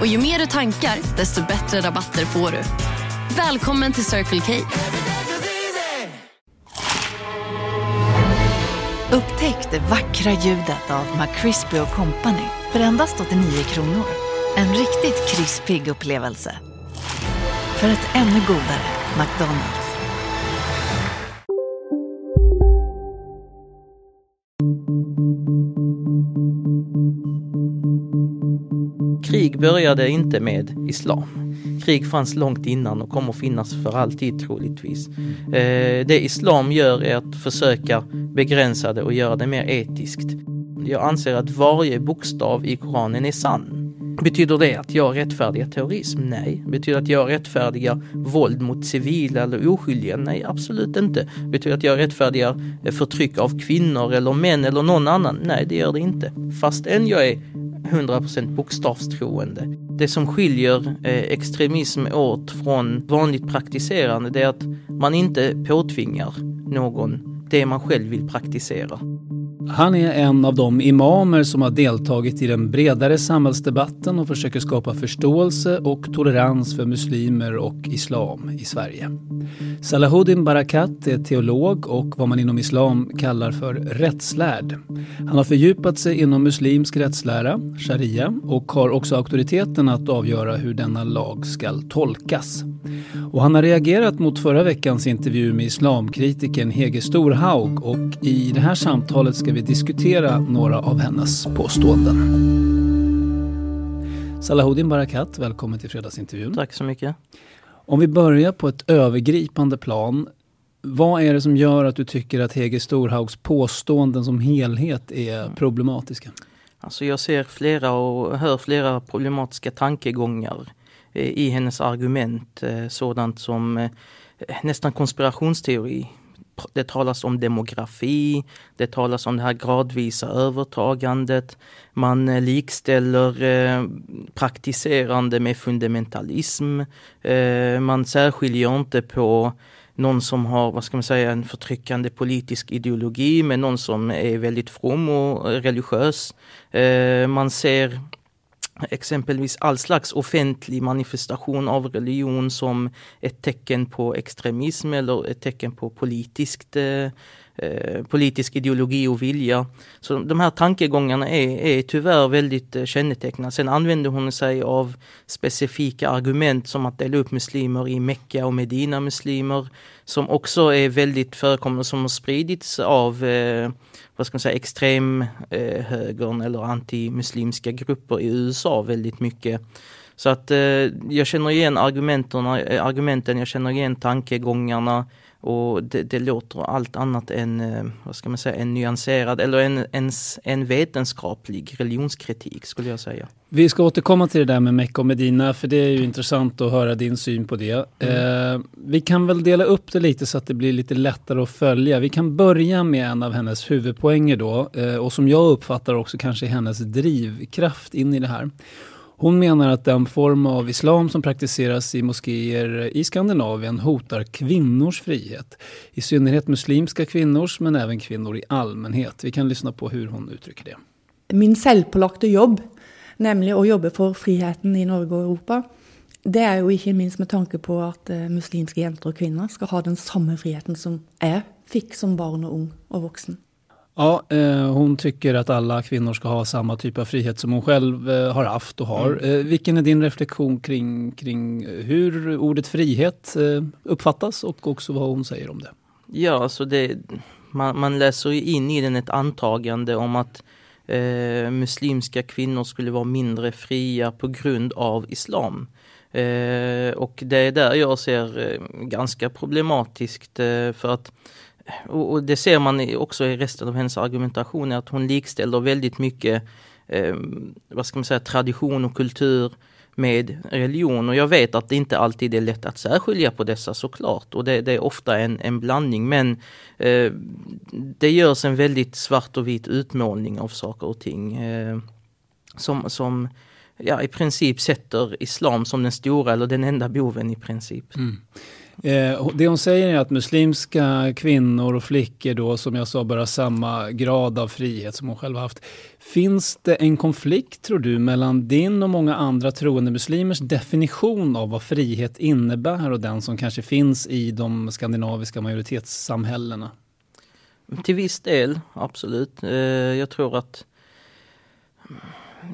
Och ju mer du tankar, desto bättre rabatter får du. Välkommen till Circle K. Upptäck det vackra ljudet av McCrispy Company för endast 89 kronor. En riktigt krispig upplevelse. För ett ännu godare McDonalds. Krig började inte med islam. Krig fanns långt innan och kommer finnas för alltid troligtvis. Eh, det islam gör är att försöka begränsa det och göra det mer etiskt. Jag anser att varje bokstav i Koranen är sann. Betyder det att jag rättfärdigar terrorism? Nej. Betyder det att jag rättfärdigar våld mot civila eller oskyldiga? Nej, absolut inte. Betyder det att jag rättfärdigar eh, förtryck av kvinnor eller män eller någon annan? Nej, det gör det inte. Fastän jag är 100% bokstavstroende. Det som skiljer eh, extremism åt från vanligt praktiserande det är att man inte påtvingar någon det man själv vill praktisera. Han är en av de imamer som har deltagit i den bredare samhällsdebatten och försöker skapa förståelse och tolerans för muslimer och islam i Sverige. Salahuddin Barakat är teolog och vad man inom islam kallar för rättslärd. Han har fördjupat sig inom muslimsk rättslära, sharia, och har också auktoriteten att avgöra hur denna lag ska tolkas. Och han har reagerat mot förra veckans intervju med islamkritikern Hege Storhaug och i det här samtalet ska vi diskutera några av hennes påståenden. Salahuddin Barakat, välkommen till fredagsintervjun. Tack så mycket. Om vi börjar på ett övergripande plan. Vad är det som gör att du tycker att Hege Storhaugs påståenden som helhet är problematiska? Alltså jag ser flera och hör flera problematiska tankegångar i hennes argument. Sådant som nästan konspirationsteori det talas om demografi, det talas om det här gradvisa övertagandet. Man eh, likställer eh, praktiserande med fundamentalism. Eh, man särskiljer inte på någon som har, vad ska man säga, en förtryckande politisk ideologi med någon som är väldigt from och eh, religiös. Eh, man ser exempelvis all slags offentlig manifestation av religion som ett tecken på extremism eller ett tecken på politiskt eh, eh, politisk ideologi och vilja. Så de här tankegångarna är, är tyvärr väldigt eh, kännetecknande. Sen använder hon sig av specifika argument som att dela upp muslimer i Mecka och Medina muslimer som också är väldigt förekommande som har spridits av eh, vad ska man säga, extremhögern eh, eller antimuslimska grupper i USA väldigt mycket. Så att eh, jag känner igen argumenten, eh, argumenten, jag känner igen tankegångarna och det, det, låter allt annat än, eh, vad ska man säga, en nyanserad eller en, en, en vetenskaplig religionskritik skulle jag säga. Vi ska återkomma till det där med Mecka och Medina för det är ju intressant att höra din syn på det. Mm. Eh, vi kan väl dela upp det lite så att det blir lite lättare att följa. Vi kan börja med en av hennes huvudpoänger då eh, och som jag uppfattar också kanske hennes drivkraft in i det här. Hon menar att den form av islam som praktiseras i moskéer i Skandinavien hotar kvinnors frihet. I synnerhet muslimska kvinnors men även kvinnor i allmänhet. Vi kan lyssna på hur hon uttrycker det. Min självpålagda jobb, nämligen att jobba för friheten i Norge och Europa, det är ju inte minst med tanke på att eh, muslimska jenter och kvinnor ska ha den samma friheten som jag fick som barn och ung och vuxen. Ja, eh, hon tycker att alla kvinnor ska ha samma typ av frihet som hon själv eh, har haft och har. Mm. Eh, vilken är din reflektion kring, kring hur ordet frihet uppfattas och också vad hon säger om det? Ja, alltså det, man, man läser in i den ett antagande om att muslimska kvinnor skulle vara mindre fria på grund av islam. Och det är där jag ser ganska problematiskt för att och, och, det ser man också i resten av hennes argumentation, att hon likställer väldigt mycket eh, vad ska man säga, tradition och kultur med religion. Och jag vet att det inte alltid är lätt att särskilja på dessa såklart. Och det, det är ofta en, en blandning men eh, det görs en väldigt svart och vit utmålning av saker och ting. Eh, som, som ja, i princip sätter islam som den stora eller den enda boven i princip. Mm. Eh, det hon säger är att muslimska kvinnor och flickor då som jag sa bör ha samma grad av frihet som hon själv haft. Finns det en konflikt tror du mellan din och många andra troende muslimers definition av vad frihet innebär och den som kanske finns i de skandinaviska majoritetssamhällena? Till viss del, absolut. Eh, jag tror att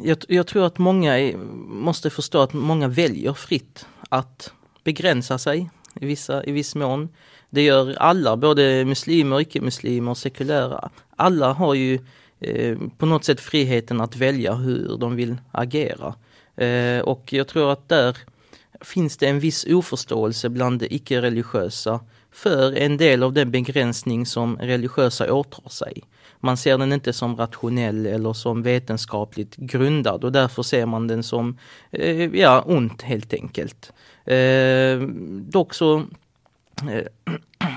jag, jag, tror att många är, måste förstå att många väljer fritt att begränsa sig i, vissa, i viss mån. Det gör alla, både muslimer, icke-muslimer, sekulära. Alla har ju eh, på något sätt friheten att välja hur de vill agera. Eh, och jag tror att där finns det en viss oförståelse bland de icke-religiösa för en del av den begränsning som religiösa åtar sig. Man ser den inte som rationell eller som vetenskapligt grundad och därför ser man den som eh, ja, ont helt enkelt. Eh, dock så eh,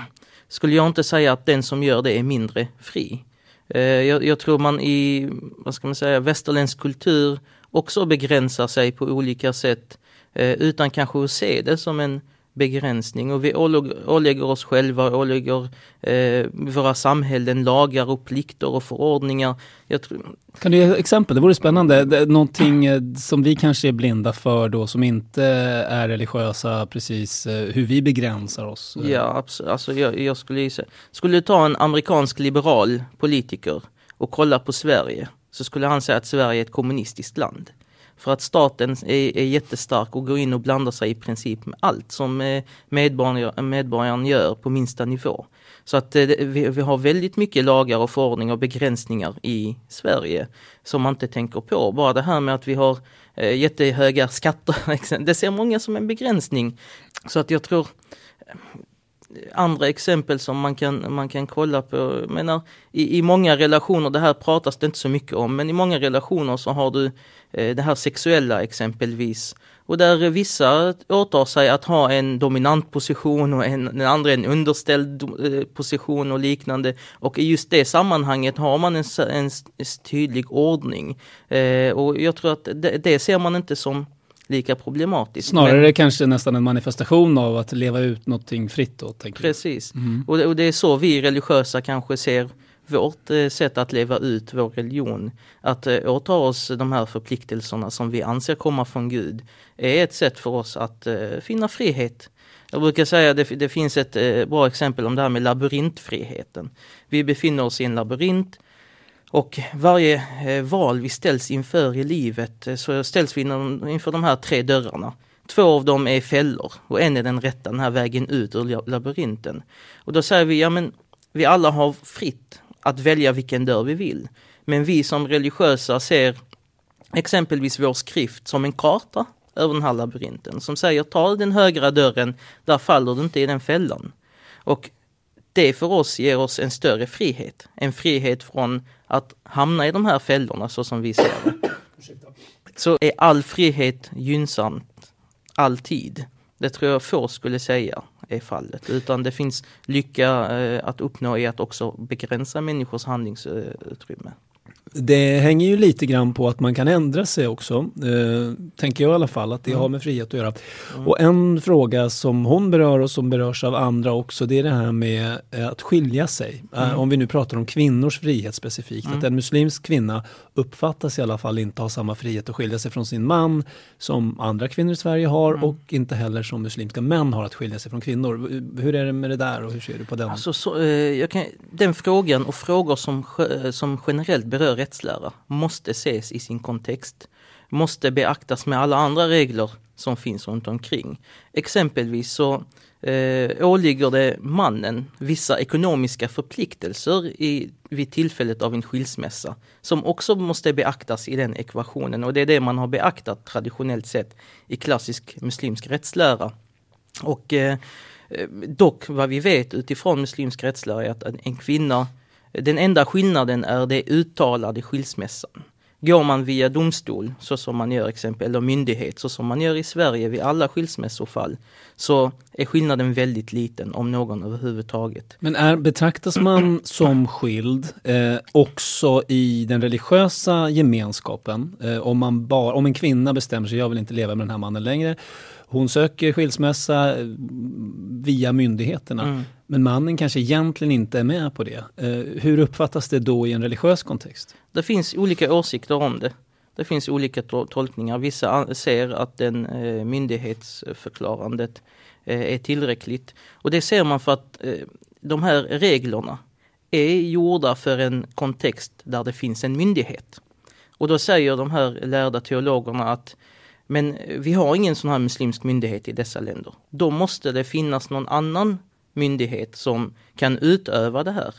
skulle jag inte säga att den som gör det är mindre fri. Eh, jag, jag, tror man i, vad ska man säga, västerländsk kultur också begränsar sig på olika sätt eh, utan kanske att se det som en begränsning och vi ålägger oss själva, ålägger eh, våra samhällen lagar och plikter och förordningar. Kan du ge exempel? Det vore spännande. Någonting eh, som vi kanske är blinda för då som inte är religiösa precis, eh, hur vi begränsar oss? Ja, absolut. Alltså, jag, jag skulle säga, skulle ta en amerikansk liberal politiker och kolla på Sverige så skulle han säga att Sverige är ett kommunistiskt land. För att staten är, är jättestark och går in och blandar sig i princip med allt som eh, medborgaren, medborgaren gör på minsta nivå. Så att eh, vi, vi, har väldigt mycket lagar och förordningar och begränsningar i Sverige som man inte tänker på. Bara det här med att vi har eh, jättehöga skatter, det ser många som en begränsning. Så att jag tror andra exempel som man kan, man kan kolla på. Jag menar, i, I många relationer, det här pratas det inte så mycket om, men i många relationer så har du eh, det här sexuella exempelvis. Och där vissa åtar sig att ha en dominant position och en, den andra en underställd eh, position och liknande. Och i just det sammanhanget har man en, en, en tydlig ordning. Eh, och jag tror att det, det ser man inte som lika problematiskt. Snarare men, kanske nästan en manifestation av att leva ut någonting fritt då? Precis, mm. och, det, och, det, är så vi religiösa kanske ser vårt eh, sätt att leva ut vår religion. Att eh, åta oss de här förpliktelserna som vi anser komma från Gud är ett sätt för oss att eh, finna frihet. Jag brukar säga att det, det finns ett eh, bra exempel om det här med labyrintfriheten. Vi befinner oss i en labyrint och varje eh, val vi ställs inför i livet eh, så ställs vi inför de här tre dörrarna. Två av dem är fällor och en är den rätta, den här vägen ut ur labyrinten. Och då säger vi, ja men vi alla har fritt att välja vilken dörr vi vill. Men vi som religiösa ser exempelvis vår skrift som en karta över den här labyrinten som säger ta den högra dörren, där faller du inte i den fällan. Och det för oss ger oss en större frihet. En frihet från att hamna i de här fällorna så som vi ser det. Så är all frihet gynnsamt alltid. Det tror jag få skulle säga är fallet. Utan det finns lycka eh, att uppnå i att också begränsa människors handlingsutrymme. Det hänger ju lite grann på att man kan ändra sig också, eh, tänker jag i alla fall, att det mm. har med frihet att göra. Mm. Och en fråga som hon berör och som berörs av andra också, det är det här med eh, att skilja sig. Eh, mm. Om vi nu pratar om kvinnors frihet specifikt, att mm. en muslimsk kvinna uppfattas i alla fall inte ha samma frihet att skilja sig från sin man som andra kvinnor i Sverige har mm. och inte heller som muslimska män har att skilja sig från kvinnor. Hur är det med det där och hur ser du på den? Alltså, så, eh, kan, den frågan och frågor som, som generellt berör rättslära måste ses i sin kontext. Måste beaktas med alla andra regler som finns runt omkring. Exempelvis så eh, åligger det mannen vissa ekonomiska förpliktelser i, vid tillfället av en skilsmässa som också måste beaktas i den ekvationen och det är det man har beaktat traditionellt sett i klassisk muslimsk rättslära. Och eh, eh dock vad vi vet utifrån muslimsk rättslära är att en kvinna den enda skillnaden är det uttalade skilsmässan. Går man via domstol, så som man gör exempel, eller myndighet, så som man gör i Sverige vid alla skilsmässofall, så är skillnaden väldigt liten, om någon överhuvudtaget. Men är, betraktas man som skild eh, också i den religiösa gemenskapen? Eh, om, man bara, om en kvinna bestämmer sig, jag vill inte leva med den här mannen längre, hon söker skilsmässa eh, via myndigheterna. Mm. Men mannen kanske egentligen inte är med på det. Eh, hur uppfattas det då i en religiös kontext? Det finns olika åsikter om det. Det finns olika tolkningar. Vissa ser att den eh, myndighetsförklarandet eh, är tillräckligt. Och det ser man för att eh, de här reglerna är gjorda för en kontext där det finns en myndighet. Och då säger de här lärda teologerna att men eh, vi har ingen sån här muslimsk myndighet i dessa länder. Då måste det finnas någon annan myndighet som kan utöva det här.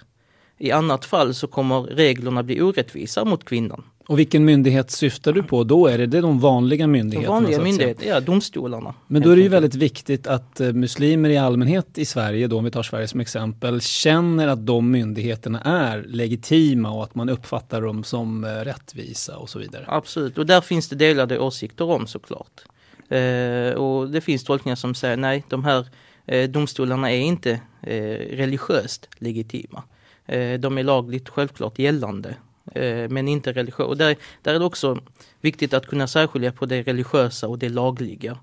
I annat fall så kommer reglerna bli orättvisa mot kvinnan. Och vilken myndighet syftar du på då? Är det de vanliga myndigheterna? De vanliga myndigheterna, ja domstolarna. Men då är det ju väldigt viktigt att eh, muslimer i allmänhet i Sverige, då om vi tar Sverige som exempel, känner att de myndigheterna är legitima och att man uppfattar dem som eh, rättvisa och så vidare. Absolut, och där finns det delade åsikter om såklart. Eh, och det finns tolkningar som säger nej, de här Eh, domstolarna är inte eh, religiöst legitima. Eh, de är lagligt självklart gällande men inte religiösa. Och där, där är det också viktigt att kunna särskilja på det religiösa och det lagliga.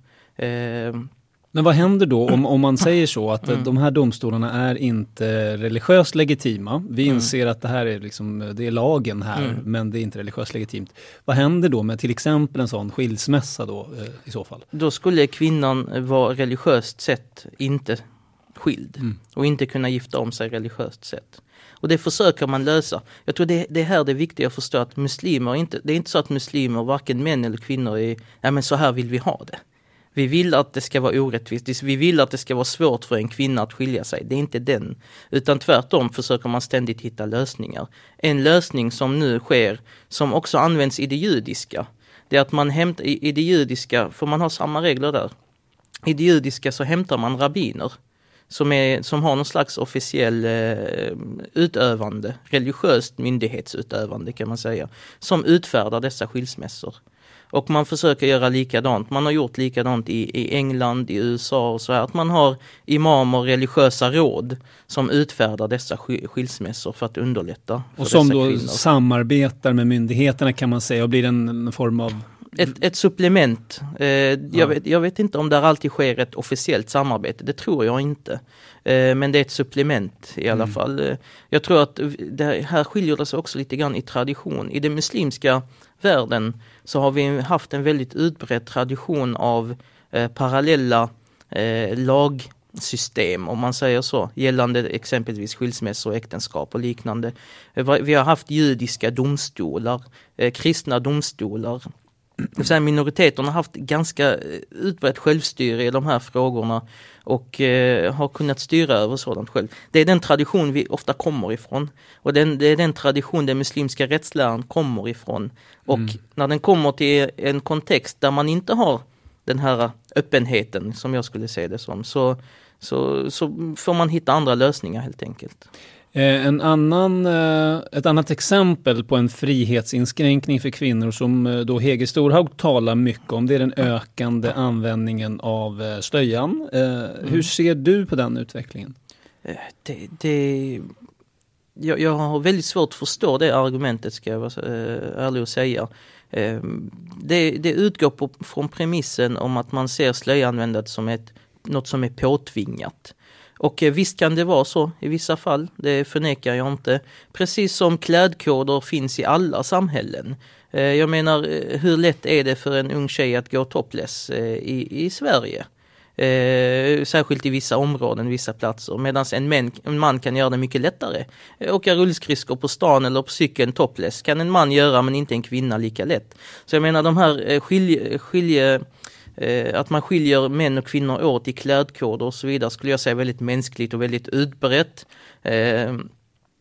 Men vad händer då om, om man säger så att mm. de här domstolarna är inte religiöst legitima. Vi mm. inser mm. att det här är, liksom, det är lagen här mm. men det är inte religiöst legitimt. Vad händer då med till exempel en sån skilsmässa då eh, i så fall? Då skulle kvinnan vara religiöst sett inte skild mm. och inte kunna gifta om sig religiöst sett. Och det försöker man lösa. Jag tror det, det är här det är viktigt att förstå att muslimer, inte, det är inte så att muslimer, varken män eller kvinnor, är, ja men så här vill vi ha det. Vi vill att det ska vara orättvist, vi vill att det ska vara svårt för en kvinna att skilja sig. Det är inte den. Utan tvärtom försöker man ständigt hitta lösningar. En lösning som nu sker, som också används i det judiska, det är att man hämtar, i, det judiska, för man har samma regler där. I det judiska så hämtar man rabbiner som, är, som har någon slags officiell eh, utövande, religiöst myndighetsutövande kan man säga, som utfärdar dessa skilsmässor. Och man försöker göra likadant. Man har gjort likadant i, i England, i USA och så här. Att man har imamer och religiösa råd som utfärdar dessa skilsmässor för att underlätta. För och som då kvinnor. samarbetar med myndigheterna kan man säga och blir en form av ett, ett supplement. Eh, jag, ja. vet, jag, vet, inte om där alltid sker ett officiellt samarbete, det tror jag inte. Eh, men det är ett supplement i alla mm. fall. Eh, jag tror att det här skiljer det sig också lite grann i tradition. I den muslimska världen så har vi haft en väldigt utbredd tradition av eh, parallella eh, lagsystem om man säger så, gällande exempelvis skilsmässor, äktenskap och liknande. Eh, vi har haft judiska domstolar, kristna domstolar, säga, minoriteterna har haft ganska eh, utbrett självstyre i de här frågorna och eh, har kunnat styra över sådant själv. Det är den tradition vi ofta kommer ifrån och den, det är den tradition den muslimska rättsläran kommer ifrån. Och mm. när den kommer till en kontext där man inte har den här öppenheten som jag skulle se det som så, så, så får man hitta andra lösningar helt enkelt. Eh, en annan, eh, ett annat exempel på en frihetsinskränkning för kvinnor som eh, då Hege Storhaug talar mycket om det är den ökande användningen av slöjan. Hur mm. ser du på den utvecklingen? Det, det, jag, jag har väldigt svårt att förstå det argumentet ska jag vara ärlig och säga. Det, det utgår på, från premissen om att man ser slöjanvändandet som ett, något som är påtvingat. Och eh, visst kan det vara så i vissa fall, det förnekar jag inte. Precis som klädkoder finns i alla samhällen. Eh, jag menar, eh, hur lätt är det för en ung tjej att gå topless i, i Sverige? Eh, särskilt i vissa områden, vissa platser. Medan en, en, man kan göra det mycket lättare. Åka rullskridskor på stan eller på cykeln topless kan en man göra men inte en kvinna lika lätt. Så jag menar de här skilje, skilje att man skiljer män och kvinnor åt i klädkoder och så vidare skulle jag säga väldigt mänskligt och väldigt utbrett. Eh,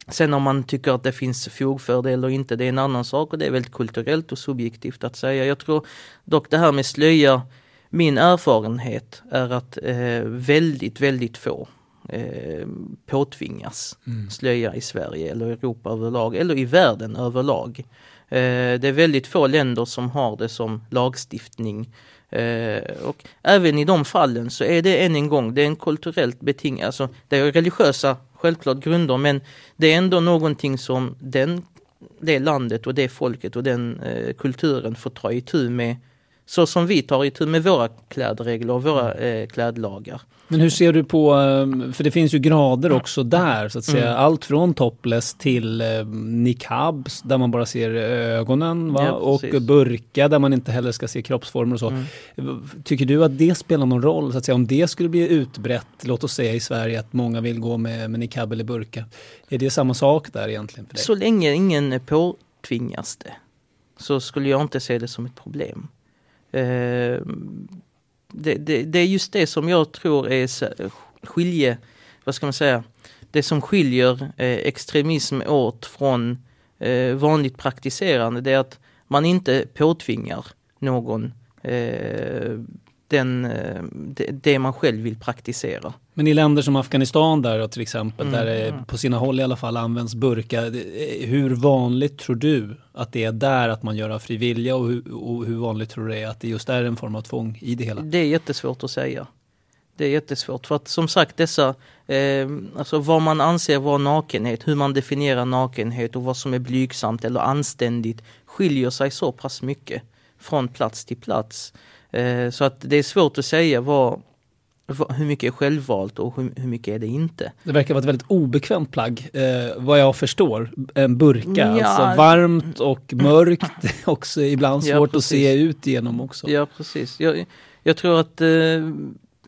sen om man tycker att det finns fog för det eller inte, det är en annan sak och det är väldigt kulturellt och subjektivt att säga. Jag tror dock det här med slöja, min erfarenhet är att eh, väldigt, väldigt få eh, påtvingas mm. slöja i Sverige eller Europa överlag eller i världen överlag. Eh, det är väldigt få länder som har det som lagstiftning. Eh, och även i de fallen så är det än en gång, det är en kulturellt betingad, alltså det är religiösa självklart grunder men det är ändå någonting som den, det landet och det folket och den eh, kulturen får ta itu med så som vi tar itu med våra klädregler och våra eh, klädlagar. Men hur ser du på, eh, för det finns ju grader också där så att säga. Mm. Allt från topless till eh, niqab där man bara ser ögonen va? Ja, och burka där man inte heller ska se kroppsformer och så. Mm. Tycker du att det spelar någon roll? Så att säga, om det skulle bli utbrett, låt oss säga i Sverige att många vill gå med, med niqab eller burka. Är det samma sak där egentligen? För dig? Så länge ingen påtvingas det så skulle jag inte se det som ett problem. Eh, det, det, det, är just det som jag tror är skilje, vad ska man säga, det som skiljer eh, extremism åt från eh, vanligt praktiserande det är att man inte påtvingar någon eh, den, eh, det, det, man själv vill praktisera. Men i länder som Afghanistan där till exempel, mm, där det på sina håll i alla fall används burka. Hur vanligt tror du att det är där att man gör av fri vilja och hur, och hur vanligt tror du det är att det just är en form av tvång i det hela? Det är jättesvårt att säga. Det är jättesvårt för att som sagt dessa, eh, alltså vad man anser vara nakenhet, hur man definierar nakenhet och vad som är blygsamt eller anständigt skiljer sig så pass mycket från plats till plats. Eh, så att det är svårt att säga vad, hur mycket är självvalt och hur, mycket är det inte? Det verkar vara ett väldigt obekvämt plagg, eh, vad jag förstår. En burka, ja. alltså varmt och mörkt, också ibland svårt ja, att se ut igenom också. Ja precis. Jag, jag tror att eh,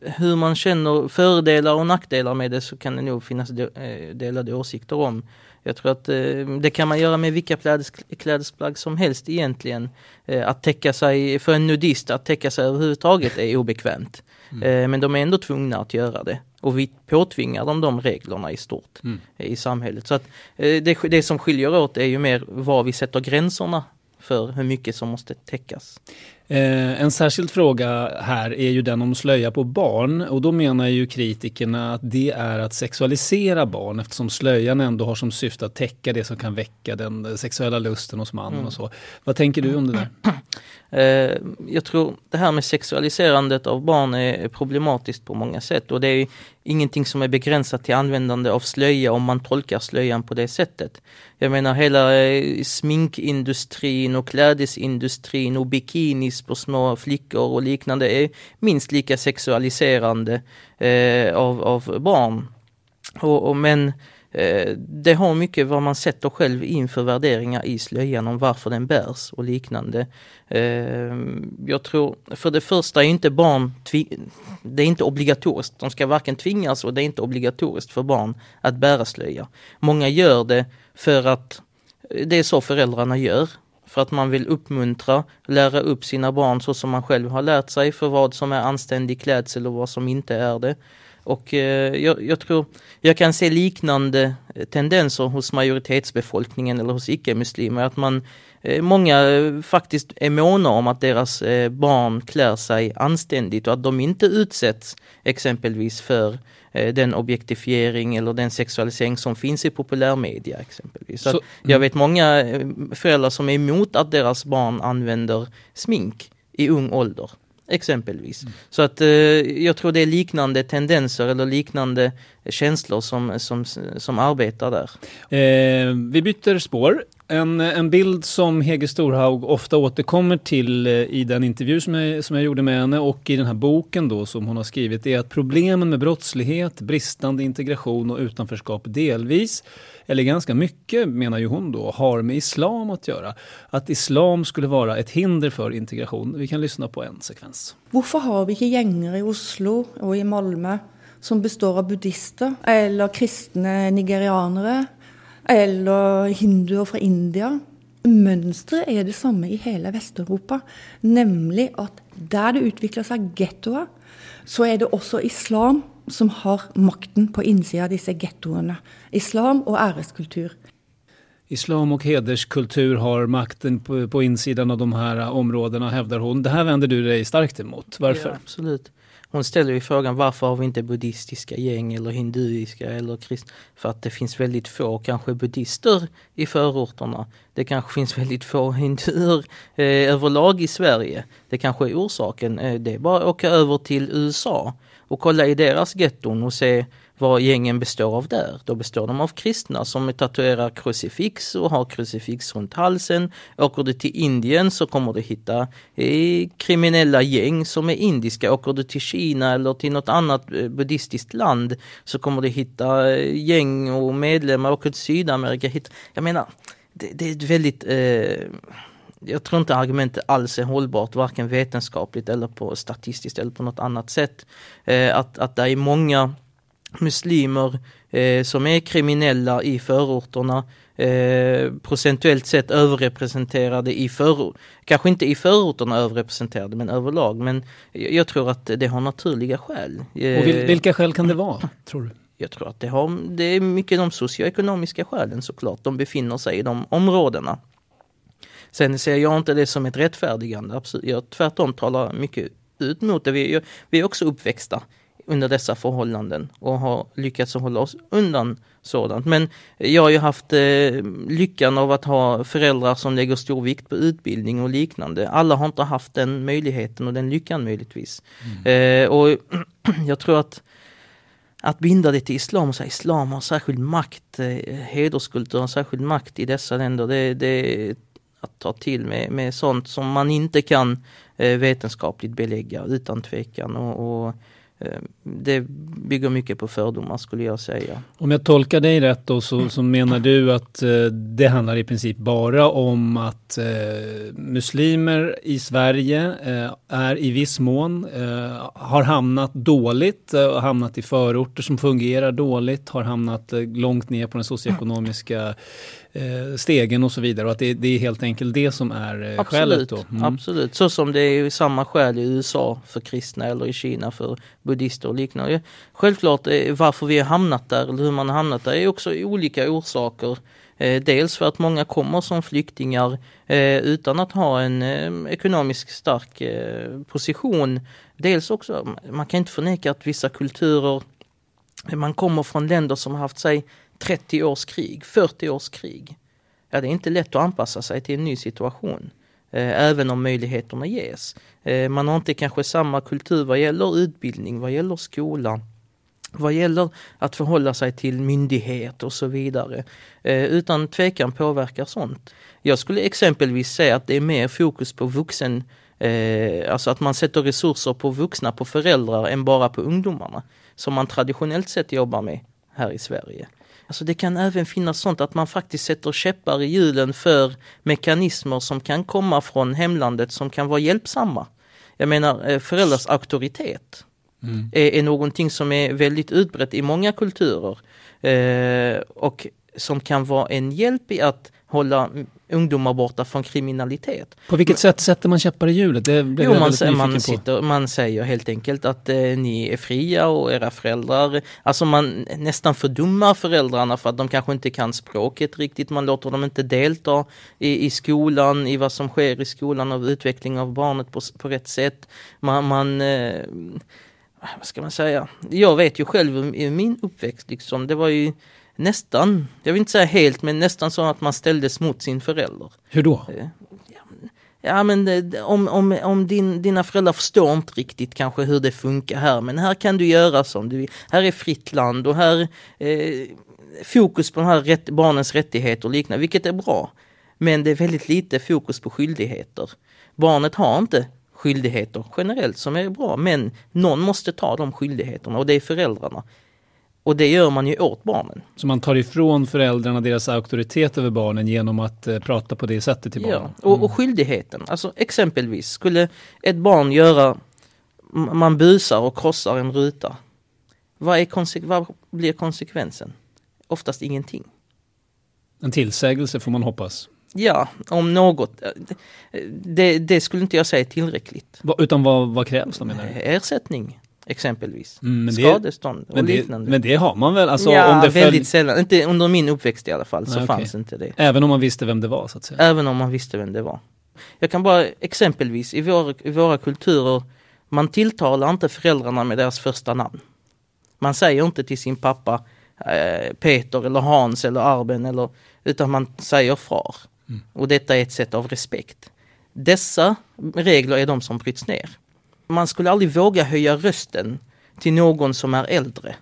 hur man känner fördelar och nackdelar med det så kan det nog finnas eh, delade åsikter om. Jag tror att eh, det kan man göra med vilka klädes, klädesplagg som helst egentligen. Eh, att täcka sig, för en nudist, att täcka sig överhuvudtaget är obekvämt. Mm. Eh, men de är ändå tvungna att göra det. Och vi påtvingar dem de reglerna i stort mm. i samhället. Så att eh, det, det som skiljer åt är ju mer var vi sätter gränserna för hur mycket som måste täckas. Eh, en särskild fråga här är ju den om slöja på barn och då menar ju kritikerna att det är att sexualisera barn eftersom slöjan ändå har som syfte att täcka det som kan väcka den sexuella lusten hos mannen mm. och så. Vad tänker du om det där? Eh, jag tror det här med sexualiserandet av barn är problematiskt på många sätt och det är ingenting som är begränsat till användande av slöja om man tolkar slöjan på det sättet. Jag menar hela eh, sminkindustrin och klädesindustrin och bikinis på små flickor och liknande är minst lika sexualiserande eh, av, av barn. Och, och men Eh, det har mycket vad man sätter själv in för värderingar i slöjan om varför den bärs och liknande. Eh, jag tror, för det första är inte barn, det är inte obligatoriskt. De ska varken tvingas och det är inte obligatoriskt för barn att bära slöja. Många gör det för att eh, det är så föräldrarna gör. För att man vill uppmuntra, lära upp sina barn så som man själv har lärt sig för vad som är anständig klädsel och vad som inte är det. Och eh, jag, jag, tror, jag kan se liknande eh, tendenser hos majoritetsbefolkningen eller hos icke-muslimer. Att man, eh, många faktiskt är måna om att deras eh, barn klär sig anständigt och att de inte utsätts exempelvis för den objektifiering eller den sexualisering som finns i populärmedia exempelvis. Så, Så jag vet många föräldrar som är emot att deras barn använder smink i ung ålder exempelvis. Mm. Så att eh, jag tror det är liknande tendenser eller liknande känslor som, som, som arbetar där. Eh, vi byter spår. En, en bild som Hege Storhaug ofta återkommer till eh, i den intervju som jag, som jag gjorde med henne och i den här boken då som hon har skrivit är att problemen med brottslighet, bristande integration och utanförskap delvis eller ganska mycket menar ju hon då, har med islam att göra. Att islam skulle vara ett hinder för integration. Vi kan lyssna på en sekvens. Varför har vi inte gänger i Oslo och i Malmö som består av buddhister eller kristna nigerianare eller hinduer från Indien? Mönstret är detsamma i hela Västeuropa, nämligen att där det utvecklar sig gettoer så är det också islam som har makten på insidan av dessa gettoerna. Islam och äreskultur. Islam och hederskultur har makten på, på insidan av de här områdena hävdar hon. Det här vänder du dig starkt emot. Varför? Ja, absolut hon ställer ju frågan varför har vi inte buddhistiska gäng eller hinduiska eller kristna? För att det finns väldigt få kanske buddhister i förorterna. Det kanske finns väldigt få hinduer eh, överlag i Sverige. Det kanske är orsaken. Eh, det är bara att åka över till USA och kolla i deras getton och se vad gängen består av där. Då består de av kristna som tatuerar krucifix och har krucifix runt halsen. Åker du till Indien så kommer du hitta eh, kriminella gäng som är indiska. Åker du till Kina eller till något annat eh, buddhistiskt land så kommer du hitta eh, gäng och medlemmar. Åker till Sydamerika, hitta, jag menar, det, det är ett väldigt eh, jag tror inte argumentet alls är hållbart, varken vetenskapligt eller på statistiskt eller på något annat sätt. Eh, att, att det är många muslimer eh, som är kriminella i förorterna eh, procentuellt sett överrepresenterade i förort. Kanske inte i förorterna överrepresenterade men överlag. Men jag tror att det har naturliga skäl. Eh, Och vilka skäl kan det vara, tror du? Jag tror att det, har, det är mycket de socioekonomiska skälen såklart. De befinner sig i de områdena. Sen ser jag inte det som ett rättfärdigande. Jag tvärtom talar mycket ut mot det. Vi, vi är också uppväxta under dessa förhållanden och har lyckats hålla oss undan sådant. Men jag har ju haft eh, lyckan av att ha föräldrar som lägger stor vikt på utbildning och liknande. Alla har inte haft den möjligheten och den lyckan möjligtvis. Mm. Eh, och jag tror att att binda det till islam och säga islam har särskild makt, eh, hederskultur har särskild makt i dessa länder. Det, det att ta till med, med sånt som man inte kan eh, vetenskapligt belägga utan tvekan. och, och Eh, det bygger mycket på fördomar skulle jag säga. Om jag tolkar dig rätt då så, så menar du att eh, det handlar i princip bara om att eh, muslimer i Sverige eh, är i viss mån eh, har hamnat dåligt, eh, hamnat i förorter som fungerar dåligt, har hamnat eh, långt ner på den socioekonomiska stegen och så vidare och att det, det, är helt enkelt det som är eh, absolut, skälet. Då. Mm. Absolut, så som det är samma skäl i USA för kristna eller i Kina för buddister och liknande. Självklart eh, varför vi har hamnat där eller hur man har hamnat där är också olika orsaker. Eh, dels för att många kommer som flyktingar eh, utan att ha en eh, ekonomiskt stark eh, position. Dels också, man kan inte förneka att vissa kulturer man kommer från länder som har haft sig 30 års krig, 40 års krig. Ja, det är inte lätt att anpassa sig till en ny situation. Eh, även om möjligheterna ges. Eh, man har inte kanske samma kultur vad gäller utbildning, vad gäller skola, vad gäller att förhålla sig till myndighet och så vidare. Eh, utan tvekan påverkar sånt. Jag skulle exempelvis säga att det är mer fokus på vuxen, alltså att man sätter resurser på vuxna, på föräldrar än bara på ungdomarna. Som man traditionellt sett jobbar med här i Sverige. Alltså det kan även finnas sånt att man faktiskt sätter käppar i hjulen för mekanismer som kan komma från hemlandet som kan vara hjälpsamma. Jag menar eh, föräldrars auktoritet mm. är, är någonting som är väldigt utbrett i många kulturer. Eh, och som kan vara en hjälp i att hålla ungdomar borta från kriminalitet. På vilket sätt sätter man käppar i hjulet? Det jo, man, man, sitter, man säger helt enkelt att eh, ni är fria och era föräldrar, alltså man nästan fördummar föräldrarna för att de kanske inte kan språket riktigt, man låter dem inte delta i, i skolan, i vad som sker i skolan av utveckling av barnet på, på rätt sätt. Man, man eh, vad ska man säga? Jag vet ju själv i min uppväxt liksom, det var ju nästan, jag vill inte säga helt, men nästan så att man ställdes mot sin förälder. Hur då? Eh, ja men eh, om, om, om din, dina föräldrar förstår inte riktigt kanske hur det funkar här men här kan du göra som du vill. Här är fritt land och här eh, fokus på de här rätt, barnens rättigheter och liknande vilket är bra. Men det är väldigt lite fokus på skyldigheter. Barnet har inte skyldigheter generellt som är bra men någon måste ta de skyldigheterna och det är föräldrarna. Och det gör man ju åt barnen. Så man tar ifrån föräldrarna deras auktoritet över barnen genom att eh, prata på det sättet till barnen? Ja, och, och mm. skyldigheten. Alltså exempelvis skulle ett barn göra, man busar och krossar en ruta. Vad, är vad blir konsekvensen? Oftast ingenting. En tillsägelse får man hoppas. Ja, om något. Det, det skulle inte jag säga tillräckligt. Va, utan vad, vad krävs då menar du? Ersättning exempelvis. Mm, Skadestånd och men liknande. Det, men det har man väl? Alltså, ja, om det väldigt följ... sällan. Inte under min uppväxt i alla fall så Nej, fanns okay. inte det. Även om man visste vem det var så att säga? Även om man visste vem det var. Jag kan bara exempelvis i våra, i våra kulturer Man tilltalar inte föräldrarna med deras första namn. Man säger inte till sin pappa eh, Peter eller Hans eller Arben eller utan man säger far. Mm. Och detta är ett sätt av respekt. Dessa regler är de som bryts ner. Man skulle aldrig våga höja rösten till någon som är äldre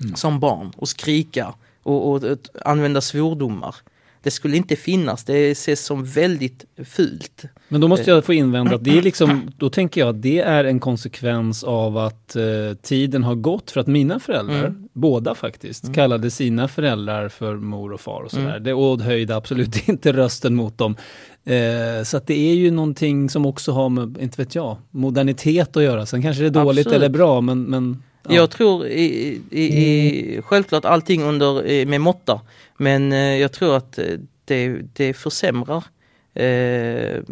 mm. som barn och skrika och, och, och använda svordomar det skulle inte finnas. Det ses som väldigt fult. Men då måste jag få invända att det är liksom, då tänker jag att det är en konsekvens av att eh, tiden har gått för att mina föräldrar, mm. båda faktiskt, mm. kallade sina föräldrar för mor och far och sådär. Mm. Det, och höjde absolut inte rösten mot dem. Eh, så att det är ju någonting som också har med, inte vet jag, modernitet att göra. Sen kanske det är dåligt absolut. eller bra men, men Ja. Jag tror i, i, i, självklart allting under med måtta. Men eh, jag tror att eh, det, det försämrar eh,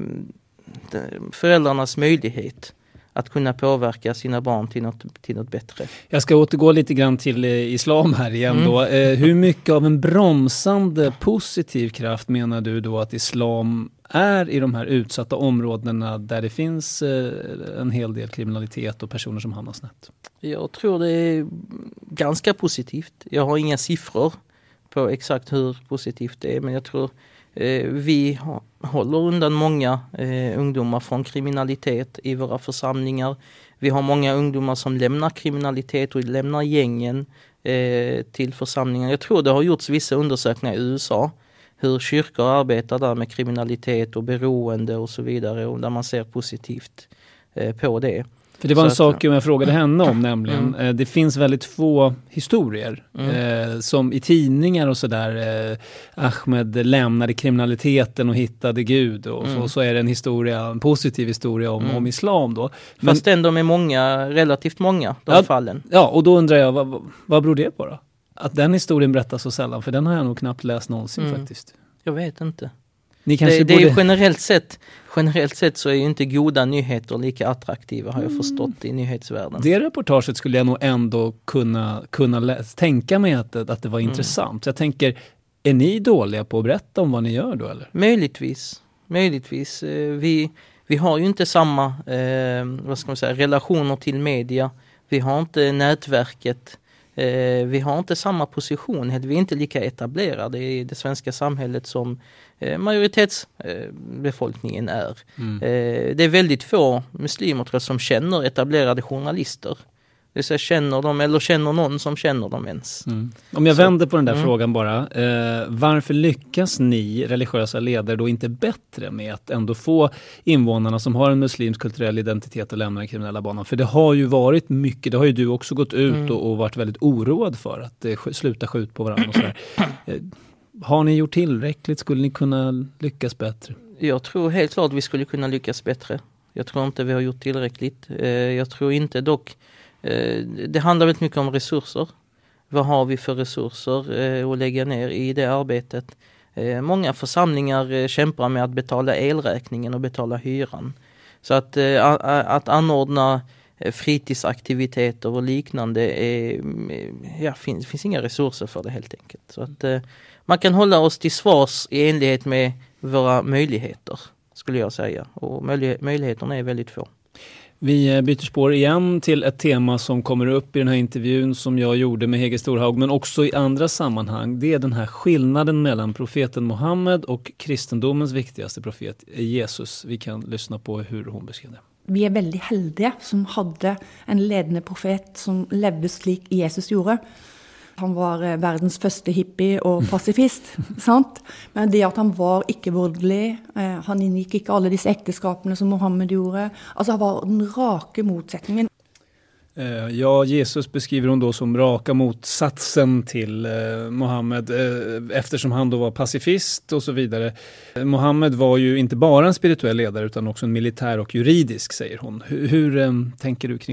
föräldrarnas möjlighet att kunna påverka sina barn till något, till något bättre. Jag ska återgå lite grann till eh, islam här igen mm. då. Eh, hur mycket av en bromsande positiv kraft menar du då att islam är i de här utsatta områdena där det finns eh, en hel del kriminalitet och personer som hamnar snett? Jag tror det är ganska positivt. Jag har inga siffror på exakt hur positivt det är men jag tror Eh, vi håller undan många eh, ungdomar från kriminalitet i våra församlingar. Vi har många ungdomar som lämnar kriminalitet och lämnar gängen eh, till församlingar. Jag tror det har gjorts vissa undersökningar i USA hur kyrkor arbetar där med kriminalitet och beroende och så vidare och där man ser positivt på det. För det var en sak jag frågade henne om nämligen. Mm. Eh, det finns väldigt få historier mm. eh, som i tidningar och sådär. Eh, Ahmed lämnade kriminaliteten och hittade Gud och, mm. och, så är det en historia, en positiv historia om, mm. om islam då. Men, Fast ändå med många, relativt många, de ja, fallen. Ja, och då undrar jag, vad, vad beror det på då? Att den historien berättas så sällan, för den har jag nog knappt läst någonsin mm. faktiskt. Jag vet inte. det, det borde... är generellt sett, generellt sett så är ju inte goda nyheter lika attraktiva har jag mm. förstått i nyhetsvärlden. Det reportaget skulle jag nog ändå kunna, kunna tänka mig att, att det var mm. intressant. Jag tänker, är ni dåliga på att berätta om vad ni gör då eller? Möjligtvis, möjligtvis. Eh, vi, vi har ju inte samma eh, vad ska man säga, relationer till media. Vi har inte nätverket Eh, vi har inte samma position, vi är inte lika etablerade i det svenska samhället som majoritetsbefolkningen är. Mm. Eh, det är väldigt få muslimer som känner etablerade journalister. Det säga, känner de eller känner någon som känner dem ens. Mm. Om jag Så, vänder på den där mm. frågan bara. Eh, varför lyckas ni religiösa ledare då inte bättre med att ändå få invånarna som har en muslimsk kulturell identitet att lämna den kriminella banan? För det har ju varit mycket, det har ju du också gått ut mm. och, och, varit väldigt oroad för att eh, sluta skjuta på varandra och sådär. Eh, har ni gjort tillräckligt? Skulle ni kunna lyckas bättre? Jag tror helt klart vi skulle kunna lyckas bättre. Jag tror inte vi har gjort tillräckligt. Eh, jag tror inte dock eh, det handlar väldigt mycket om resurser. Vad har vi för resurser eh, att lägga ner i det arbetet? Många församlingar kämpar med att betala elräkningen och betala hyran. Så att, att anordna fritidsaktiviteter och liknande, är, mm, ja, finns, finns inga resurser för det helt enkelt. Så att, man kan hålla oss till svars i enlighet med våra möjligheter, skulle jag säga. Och möjligheterna är väldigt få. Vi eh, byter spår igen till ett tema som kommer upp i den här intervjun som jag gjorde med Hege Storhaug, men också i andra sammanhang. Det är den här skillnaden mellan profeten Muhammed och kristendomens viktigaste profet Jesus. Vi kan lyssna på hur hon beskrev det. Vi är väldigt heldiga som hade en ledande profet som levde slik Jesus gjorde. Han var eh, världens första hippie och pacifist. sant? Men det att han var icke-voldelig, eh, han ingick inte alla dessa äktenskapen som Mohammed gjorde. Alltså han var den raka motsättningen. Eh, ja, Jesus beskriver hon då som raka motsatsen till eh, Mohammed eh, eftersom han då var pacifist och så vidare. Mohammed var ju inte bara en spirituell ledare utan också en militär och juridisk, säger hon. Hur, hur tänker du kring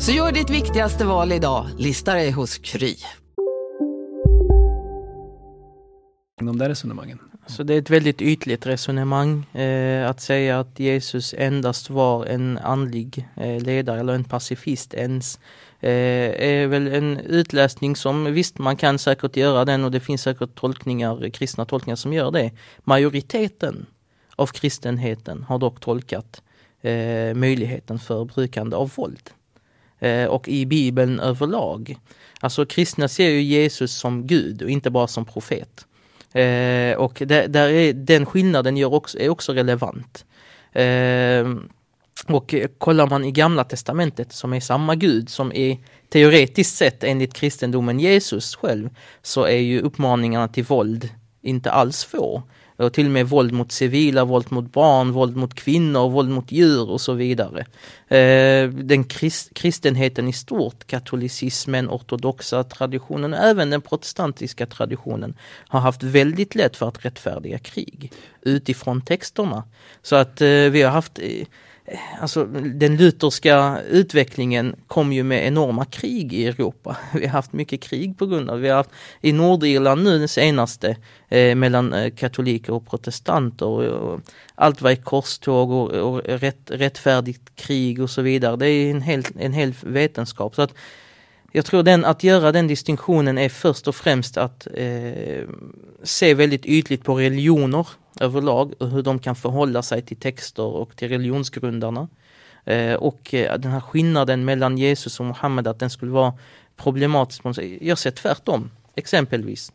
Så gör ditt viktigaste val idag, lista dig hos Kry. De där resonemangen. Så det är ett väldigt ytligt resonemang eh, att säga att Jesus endast var en andlig eh, ledare eller en pacifist ens. Eh, är väl en utläsning som visst man kan säkert göra den och det finns säkert tolkningar, kristna tolkningar som gör det. Majoriteten av kristenheten har dock tolkat eh, möjligheten för brukande av våld. Eh, och i bibeln överlag. Alltså kristna ser ju Jesus som Gud och inte bara som profet. Eh, och det, där är, den skillnaden gör också, är också relevant. Eh, och kollar man i gamla testamentet som är samma Gud som är teoretiskt sett enligt kristendomen Jesus själv så är ju uppmaningarna till våld inte alls få och till och med våld mot civila, våld mot barn, våld mot kvinnor, våld mot djur och så vidare. Eh, den krist, kristenheten i stort, katolicismen, ortodoxa traditionen och även den protestantiska traditionen har haft väldigt lätt för att rättfärdiga krig utifrån texterna. Så att eh, vi har haft eh, Alltså den lutherska utvecklingen kom ju med enorma krig i Europa. Vi har haft mycket krig på grund av Vi har haft i Nordirland nu det senaste eh, mellan eh, katoliker och protestanter. Och, och, allt var i korståg och, och rätt, rättfärdigt krig och så vidare. Det är en hel, en hel vetenskap. Så att jag tror den, att göra den distinktionen är först och främst att eh, se väldigt ytligt på religioner överlag och hur de kan förhålla sig till texter och till religionsgrundarna. Eh, och eh, den här skillnaden mellan Jesus och Muhammed att den skulle vara problematisk. Jag ser tvärtom, exempelvis.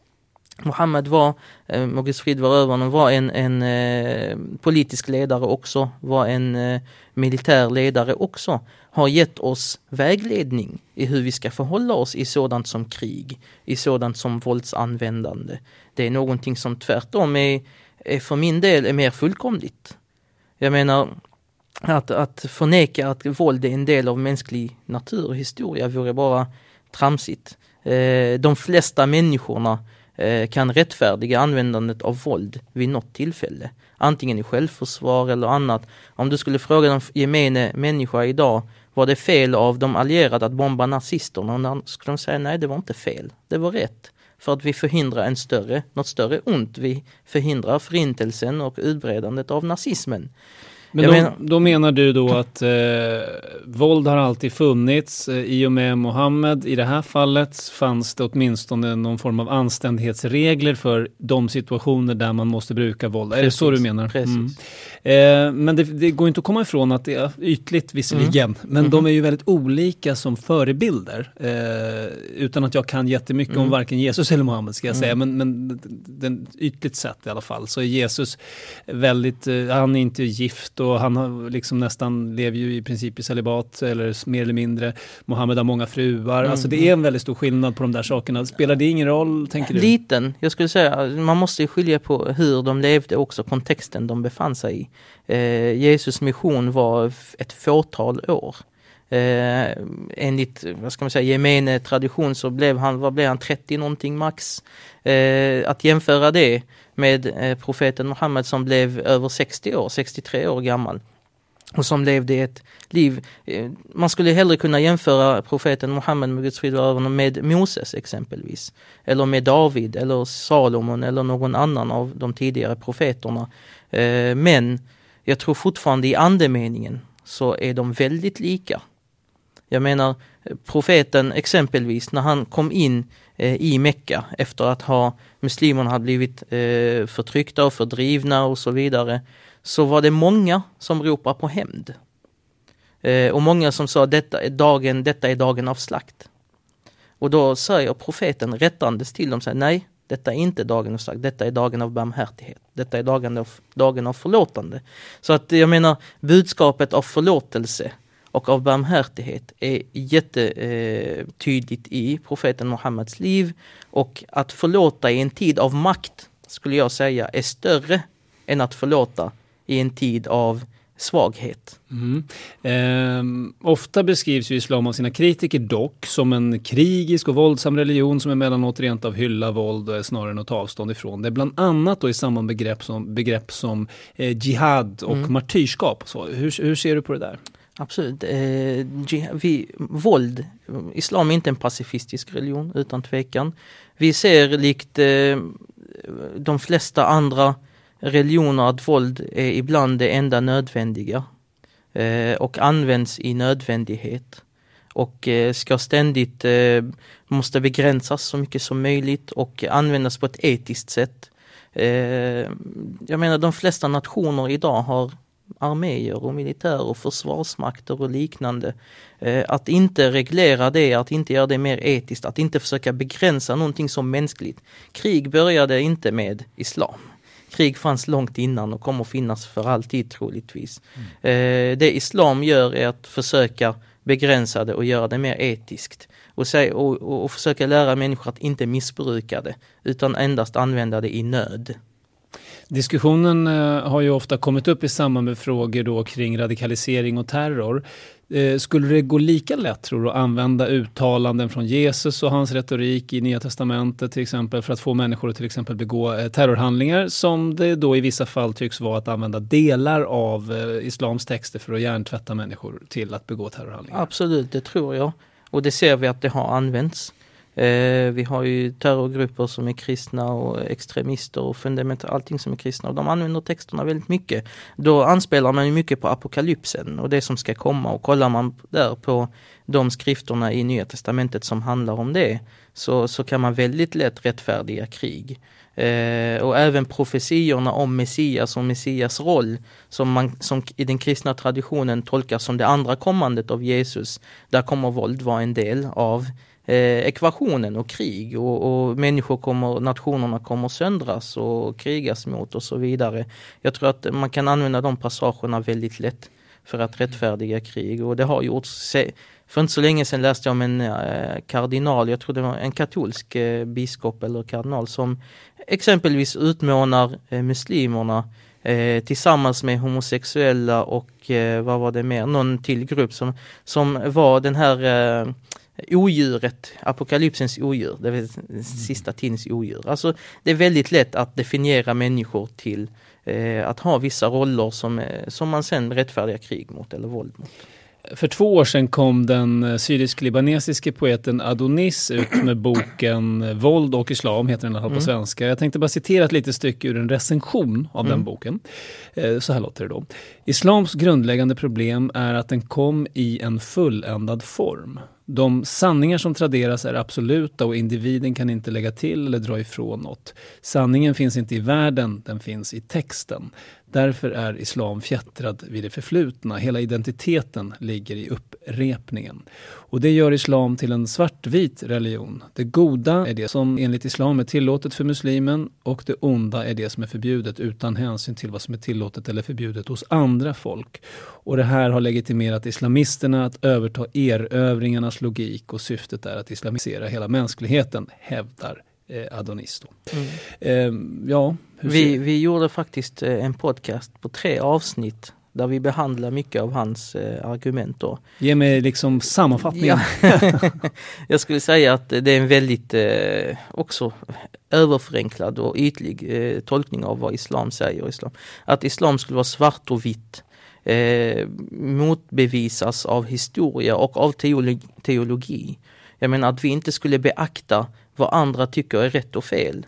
Muhammed var, eh, frid var över honom, var en, en eh, politisk ledare också, var en eh, militär ledare också. Har gett oss vägledning i hur vi ska förhålla oss i sådant som krig, i sådant som våldsanvändande. Det är någonting som tvärtom är för min del är mer fullkomligt. Jag menar, att, att förneka att våld är en del av mänsklig natur och historia vore bara tramsigt. Eh, de flesta människorna eh, kan rättfärdiga användandet av våld vid något tillfälle. Antingen i självförsvar eller annat. Om du skulle fråga den gemene människa idag var det fel av de allierade att bomba nazisterna? skulle de säga nej, det var inte fel. Det var rätt. För att vi förhindrar en större, något större ont. Vi förhindrar förintelsen och utbredandet av nazismen. Men då, menar, då, menar du då att eh, våld har alltid funnits. Eh, I och med Mohammed i det här fallet fanns det åtminstone någon form av anständighetsregler för de situationer där man måste bruka våld. Precis, är det så du menar? Precis. Mm. Eh, men det, det, går inte att komma ifrån att det är ytligt visserligen, mm. men mm. de är ju väldigt olika som förebilder. Eh, utan att jag kan jättemycket om mm. varken Jesus eller Mohammed ska jag säga, mm. men, men den, ytligt sett i alla fall så är Jesus väldigt, eh, han är inte gift och han har liksom nästan lever ju i princip i celibat eller mer eller mindre. Mohammed har många fruar. Mm. Alltså det är en väldigt stor skillnad på de där sakerna. Spelar det ingen roll, tänker du? Liten. Jag skulle säga, man måste skilja på hur de levde också, kontexten de befann sig i. Eh, Jesus mission var ett fåtal år. Eh, enligt vad ska man säga, gemene tradition så blev han, vad blev han, 30 någonting max. Eh, att jämföra det med eh, profeten Muhammed som blev över 60 år, 63 år gammal och som levde ett liv. Eh, man skulle hellre kunna jämföra profeten Muhammed med Guds frid med Moses exempelvis. Eller med David eller Salomon eller någon annan av de tidigare profeterna. Eh, men jag tror fortfarande i andemeningen så är de väldigt lika. Jag menar profeten exempelvis när han kom in Eh, i Mecka efter att ha muslimerna hade blivit eh, förtryckta och fördrivna och så vidare. Så var det många som ropade på hämnd. Eh, och många som sa detta är dagen, detta är dagen av slakt. Och då säger profeten rättandes till dem, säger, nej, detta är inte dagen av slakt, detta är dagen av barmhärtighet. Detta är dagen av, dagen av förlåtande. Så att jag menar budskapet av förlåtelse och av barmhärtighet är jättetydligt i profeten Muhammeds liv. Och att förlåta i en tid av makt, skulle jag säga, är större än att förlåta i en tid av svaghet. Mm. Eh, ofta beskrivs ju islam av sina kritiker dock som en krigisk och våldsam religion som emellanåt rent av hyllar våld och är snarare än att ta avstånd ifrån det. Bland annat då i samband begrepp som, begrepp som eh, jihad och mm. martyrskap. Så, hur, hur ser du på det där? Absolut. Eh, vi, våld, islam är inte en pacifistisk religion utan tvekan. Vi ser likt eh, de flesta andra religioner att våld är ibland det enda nödvändiga eh, och används i nödvändighet och eh, ska ständigt eh, måste begränsas så mycket som möjligt och användas på ett etiskt sätt. Eh, jag menar de flesta nationer idag har arméer och militär och försvarsmakter och liknande. Eh, att inte reglera det, att inte göra det mer etiskt, att inte försöka begränsa någonting som mänskligt. Krig började inte med islam krig fanns långt innan och kommer finnas för alltid troligtvis. Mm. Eh, det islam gör är att försöka begränsa det och göra det mer etiskt. Och, säg, och, och, och försöka lära människor att inte missbruka det utan endast använda det i nöd. Diskussionen eh, har ju ofta kommit upp i samband med frågor då kring radikalisering och terror. Eh, skulle det gå lika lätt tror du att använda uttalanden från Jesus och hans retorik i Nya Testamentet till exempel för att få människor att till exempel begå eh, terrorhandlingar som det då i vissa fall tycks vara att använda delar av islams texter för att hjärntvätta människor till att begå terrorhandlingar? Absolut, det tror jag. Och det ser vi att det har använts. Eh, vi har ju terrorgrupper som är kristna och extremister och fundament, allting som är kristna och de använder texterna väldigt mycket. Då anspelar man ju mycket på apokalypsen och det som ska komma och kollar man där på de skrifterna i Nya Testamentet som handlar om det så, så kan man väldigt lätt rättfärdiga krig. Eh, och även profetiorna om Messias och Messias roll som, man, som i den kristna traditionen tolkas som det andra kommandet av Jesus. Där kommer våld vara en del av eh, ekvationen och krig och, och, människor kommer, nationerna kommer söndras och krigas mot och så vidare. Jag tror att man kan använda de passagerna väldigt lätt för att rättfärdiga krig och det har gjorts. För inte så länge sedan läste jag om en eh, kardinal, jag tror det var en katolsk eh, biskop eller kardinal som exempelvis utmanar eh, muslimerna eh, tillsammans med homosexuella och eh, vad var det mer, någon till grupp som, som var den här eh, odjuret, apokalypsens odjur, det vill sista tidens odjur. Alltså det är väldigt lätt att definiera människor till eh, att ha vissa roller som, eh, som man sen rättfärdigar krig mot eller våld mot. För två år sedan kom den eh, syrisk-libanesiske poeten Adonis ut med boken Våld och islam, heter den på mm. svenska. Jag tänkte bara citera ett litet stycke ur en recension av mm. den boken. Eh, så här låter det då. Islams grundläggande problem är att den kom i en fulländad form. De sanningar som traderas är absoluta och individen kan inte lägga till eller dra ifrån något. Sanningen finns inte i världen, den finns i texten. Därför är islam fjättrad vid det förflutna. Hela identiteten ligger i upprepningen. Och det gör islam till en svartvit religion. Det goda är det som enligt islam är tillåtet för muslimen och det onda är det som är förbjudet utan hänsyn till vad som är tillåtet eller förbjudet hos andra folk. Och det här har legitimerat islamisterna att överta erövringarnas logik och syftet är att islamisera hela mänskligheten, hävdar eh, Adonis. Mm. Eh, ja, vi, vi gjorde faktiskt eh, en podcast på tre avsnitt där vi behandlar mycket av hans eh, argument. Då. Ge mig liksom sammanfattningen. Ja. jag skulle säga att det är en väldigt eh, också överförenklad och ytlig eh, tolkning av vad islam säger. Islam. Att islam skulle vara svart och vitt eh, motbevisas av historia och av teologi, teologi. Jag menar att vi inte skulle beakta vad andra tycker är rätt och fel.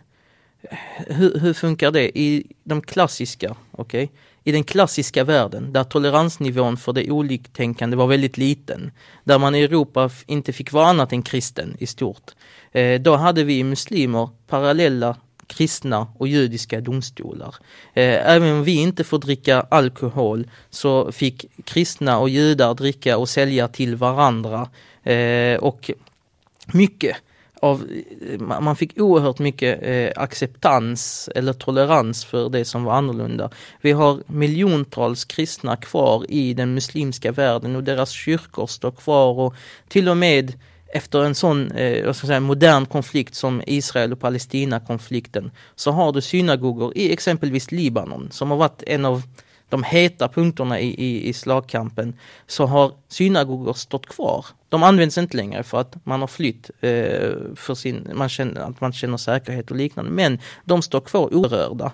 Hur, hur funkar det i de klassiska, okej? Okay? I den klassiska världen där toleransnivån för det oliktänkande var väldigt liten, där man i Europa inte fick vara annat än kristen i stort. Eh, då hade vi muslimer parallella kristna och judiska domstolar. Eh, även om vi inte får dricka alkohol så fick kristna och judar dricka och sälja till varandra. Eh, och mycket av, man fick oerhört mycket eh, acceptans eller tolerans för det som var annorlunda. Vi har miljontals kristna kvar i den muslimska världen och deras kyrkor står kvar och till och med efter en sån eh, ska säga, modern konflikt som Israel och Palestina konflikten så har du synagogor i exempelvis Libanon som har varit en av de heta punkterna i, i, i slagkampen så har synagogor stått kvar. De används inte längre för att man har flytt eh, för sin, man känner, att man känner säkerhet och liknande. Men de står kvar orörda.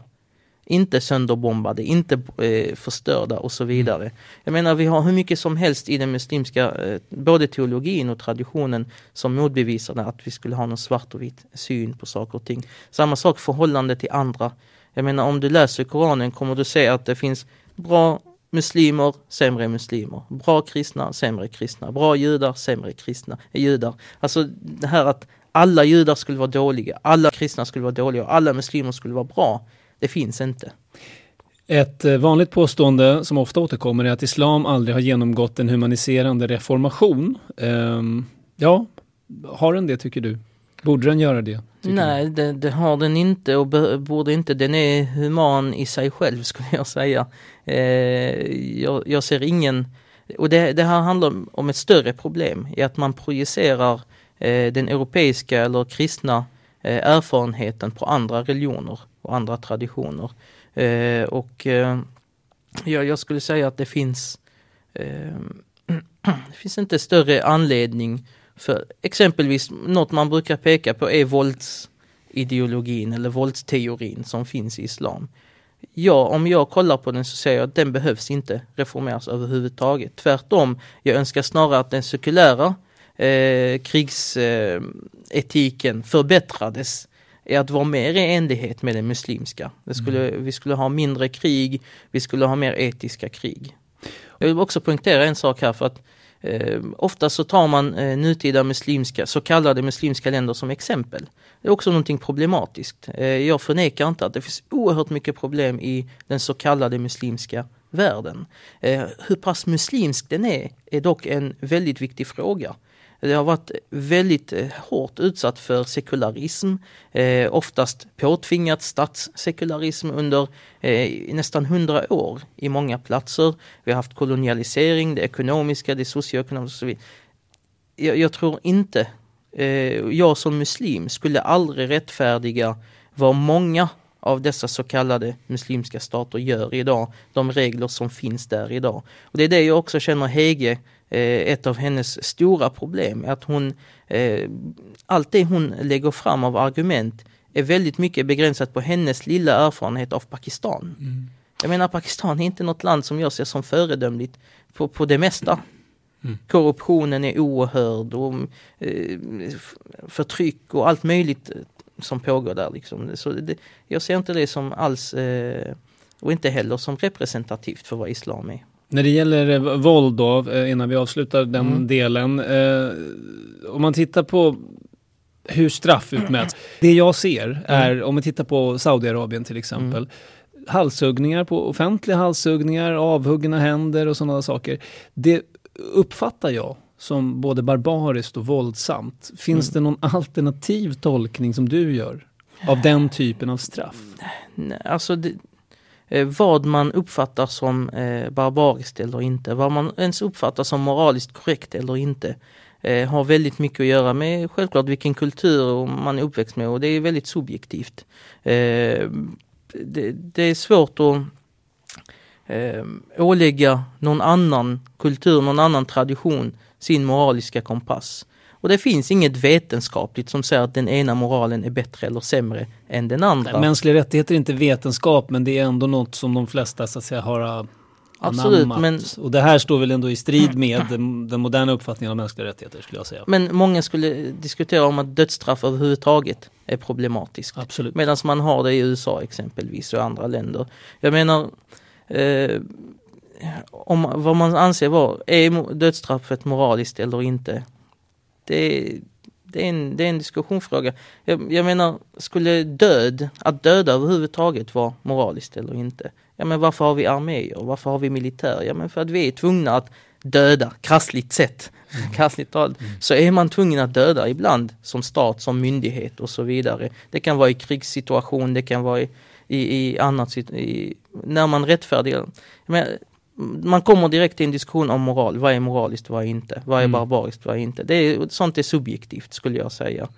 Inte sönderbombade, inte eh, förstörda och så vidare. Jag menar vi har hur mycket som helst i den muslimska, eh, både teologin och traditionen som motbevisar att vi skulle ha någon svart och vit syn på saker och ting. Samma sak förhållande till andra. Jag menar om du läser Koranen kommer du se att det finns bra muslimer, sämre muslimer. Bra kristna, sämre kristna. Bra judar, sämre kristna judar. Alltså det här att alla judar skulle vara dåliga, alla kristna skulle vara dåliga och alla muslimer skulle vara bra. Det finns inte. Ett eh, vanligt påstående som ofta återkommer är att islam aldrig har genomgått en humaniserande reformation. Ehm, ja, har den det tycker du? Borde den göra det? Nej, det, det, har den inte och borde inte. Den är human i sig själv skulle jag säga. Eh, jag, jag, ser ingen, och det, det här handlar om ett större problem i att man projicerar eh, den europeiska eller kristna eh, erfarenheten på andra religioner och andra traditioner. Eh, och eh, jag, jag, skulle säga att det finns eh, det finns inte större anledning för exempelvis något man brukar peka på är våldsideologin eller våldsteorin som finns i islam. Ja, om jag kollar på den så säger jag att den behövs inte reformeras överhuvudtaget. Tvärtom, jag önskar snarare att den sekulära eh, krigsetiken eh, förbättrades är att vara mer i enlighet med den muslimska. Det skulle, mm. Vi skulle ha mindre krig, vi skulle ha mer etiska krig. Jag vill också poängtera en sak här för att Eh, ofta så tar man eh, nutida muslimska, så kallade muslimska länder som exempel. Det är också någonting problematiskt. Eh, jag förnekar inte att det finns oerhört mycket problem i den så kallade muslimska världen. Eh, hur pass muslimsk den är, är dock en väldigt viktig fråga. Det har varit väldigt eh, hårt utsatt för sekularism, eh, oftast påtvingat statssekularism under eh, nästan hundra år i många platser. Vi har haft kolonialisering, det ekonomiska, det socioekonomiska. Jag, jag tror inte, eh, jag som muslim skulle aldrig rättfärdiga vad många av dessa så kallade muslimska stater gör idag, de regler som finns där idag. Och Det är det jag också känner Hege ett av hennes stora problem är att hon, eh, allt det hon lägger fram av argument är väldigt mycket begränsat på hennes lilla erfarenhet av Pakistan. Mm. Jag menar Pakistan är inte något land som jag ser som föredömligt på, på det mesta. Mm. Korruptionen är oerhörd och eh, förtryck och allt möjligt som pågår där. Liksom. Så det, jag ser inte det som alls, eh, och inte heller som representativt för vad islam är. När det gäller eh, våld då, eh, innan vi avslutar den mm. delen. Eh, om man tittar på hur straff utmäts. Det jag ser mm. är, mm. om vi tittar på Saudiarabien till exempel, mm. halshuggningar på offentliga halshuggningar, avhuggna händer och sådana saker. Det uppfattar jag som både barbariskt och våldsamt. Finns mm. det någon alternativ tolkning som du gör av den typen av straff? Nej, alltså det, Eh, vad man uppfattar som eh, barbariskt eller inte, vad man ens uppfattar som moraliskt korrekt eller inte eh, har väldigt mycket att göra med självklart vilken kultur man är uppväxt med och det är väldigt subjektivt. Eh, det, det är svårt att eh, ålägga någon annan kultur, någon annan tradition sin moraliska kompass. Och det finns inget vetenskapligt som säger att den ena moralen är bättre eller sämre än den andra. Mänskliga rättigheter är inte vetenskap men det är ändå något som de flesta så att säga har uh, Absolut, men, och det här står väl ändå i strid med den, den moderna uppfattningen av mänskliga rättigheter skulle jag säga. Men många skulle diskutera om att dödsstraff överhuvudtaget är problematiskt. Absolut. Medan man har det i USA exempelvis och andra länder. Jag menar eh, om vad man anser vara, är dödsstraffet moraliskt eller inte? Det, det, är, en, det är en diskussionsfråga. Jag, jag menar, skulle död, att döda överhuvudtaget vara moraliskt eller inte? Ja men varför har vi arméer? Varför har vi militär? Ja men för att vi är tvungna att döda, krassligt sett, mm. krassligt talat, mm. så är man tvungen att döda ibland som stat, som myndighet och så vidare. Det kan vara i krigssituation, det kan vara i, i, i annat, i, när man rättfärdigar. Men, man kommer direkt till en diskussion om moral. Vad är moraliskt, vad är inte? Vad är mm. barbariskt, vad är inte? Det är, sånt är subjektivt skulle jag säga.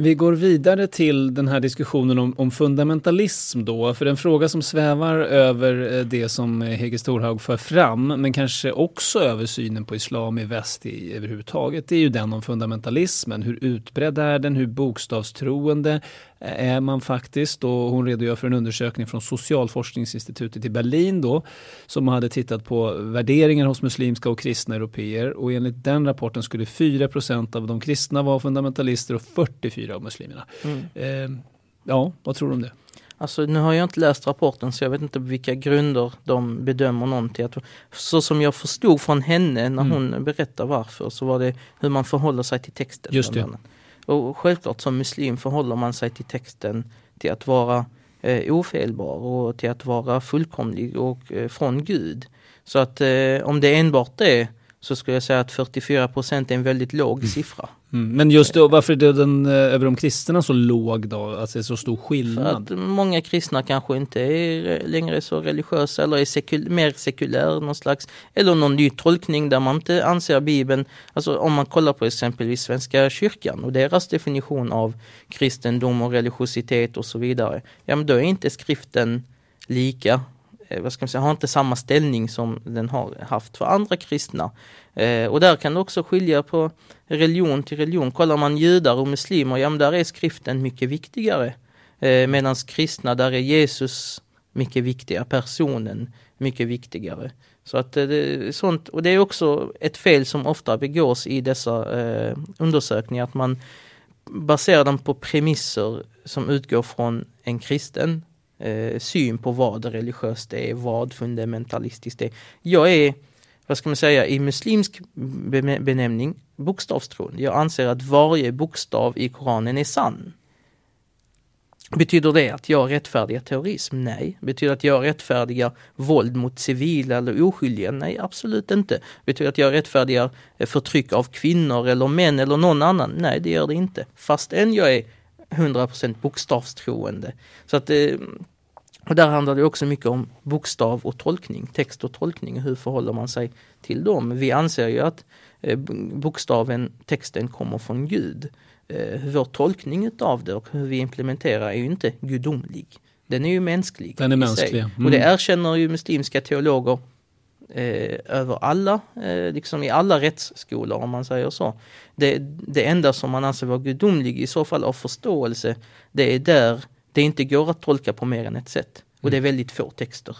Vi går vidare till den här diskussionen om, om, fundamentalism då. För en fråga som svävar över eh, det som Hege Storhaug för fram, men kanske också över synen på islam i väst i, överhuvudtaget, det är ju den om fundamentalismen. Hur utbredd är den? Hur bokstavstroende är man faktiskt. Och hon redogör för en undersökning från Socialforskningsinstitutet i Berlin då, som hade tittat på värderingar hos muslimska och kristna europeer. Och enligt den rapporten skulle 4% av de kristna vara fundamentalister och 44 av muslimerna. Mm. Eh, ja, vad tror du om det? Alltså nu har jag inte läst rapporten så jag vet inte på vilka grunder de bedömer någonting. Så som jag förstod från henne när mm. hon berättar varför så var det hur man förhåller sig till texten. Just det. Och självklart som muslim förhåller man sig till texten till att vara eh, ofelbar och till att vara fullkomlig och eh, från Gud. Så att eh, om det enbart är så skulle jag säga att 44 procent är en väldigt låg mm. siffra. Mm. Men just då, varför är den eh, över de kristna så låg då? Alltså det är så stor skillnad? För att många kristna kanske inte är längre så religiösa eller är sekul mer sekulär någon slags. Eller någon ny tolkning där man inte anser Bibeln, alltså om man kollar på exempelvis Svenska kyrkan och deras definition av kristendom och religiositet och så vidare. Ja men då är inte skriften lika Eh, Eh, vad ska man säga, har inte samma ställning som den har haft för andra kristna. Eh, och där kan det också skilja på religion till religion. Kollar man judar och muslimer, ja men där är skriften mycket viktigare. Eh, Medan kristna, där är Jesus mycket viktigare, personen mycket viktigare. Så att eh, det är sånt, och det är också ett fel som ofta begås i dessa eh, undersökningar, att man baserar dem på premisser som utgår från en kristen eh, syn på vad religiöst är, vad fundamentalistiskt är. Jag är, vad ska man säga, i muslimsk benämning bokstavstroende. Jag anser att varje bokstav i Koranen är sann. Betyder det att jag rättfärdigar terrorism? Nej. Betyder det att jag rättfärdigar våld mot civila eller oskyldiga? Nej, absolut inte. Betyder det att jag rättfärdigar eh, förtryck av kvinnor eller män eller någon annan? Nej, det gör det inte. Fastän jag är 100% bokstavstroende. Så att, eh, och där handlar det också mycket om bokstav och tolkning, text och tolkning. Hur förhåller man sig till dem? Vi anser ju att eh, bokstaven, texten kommer från Gud. Eh, vår tolkning av det och hur vi implementerar är ju inte gudomlig. Den är ju mänsklig. Den är mänsklig. Mm. Och det erkänner ju muslimska teologer eh, över alla, eh, liksom i alla rättsskolor om man säger så. Det, det enda som man anser vara gudomlig i så fall av förståelse, det är där det inte går att tolka på mer än ett sätt. Och det är mm. väldigt få texter.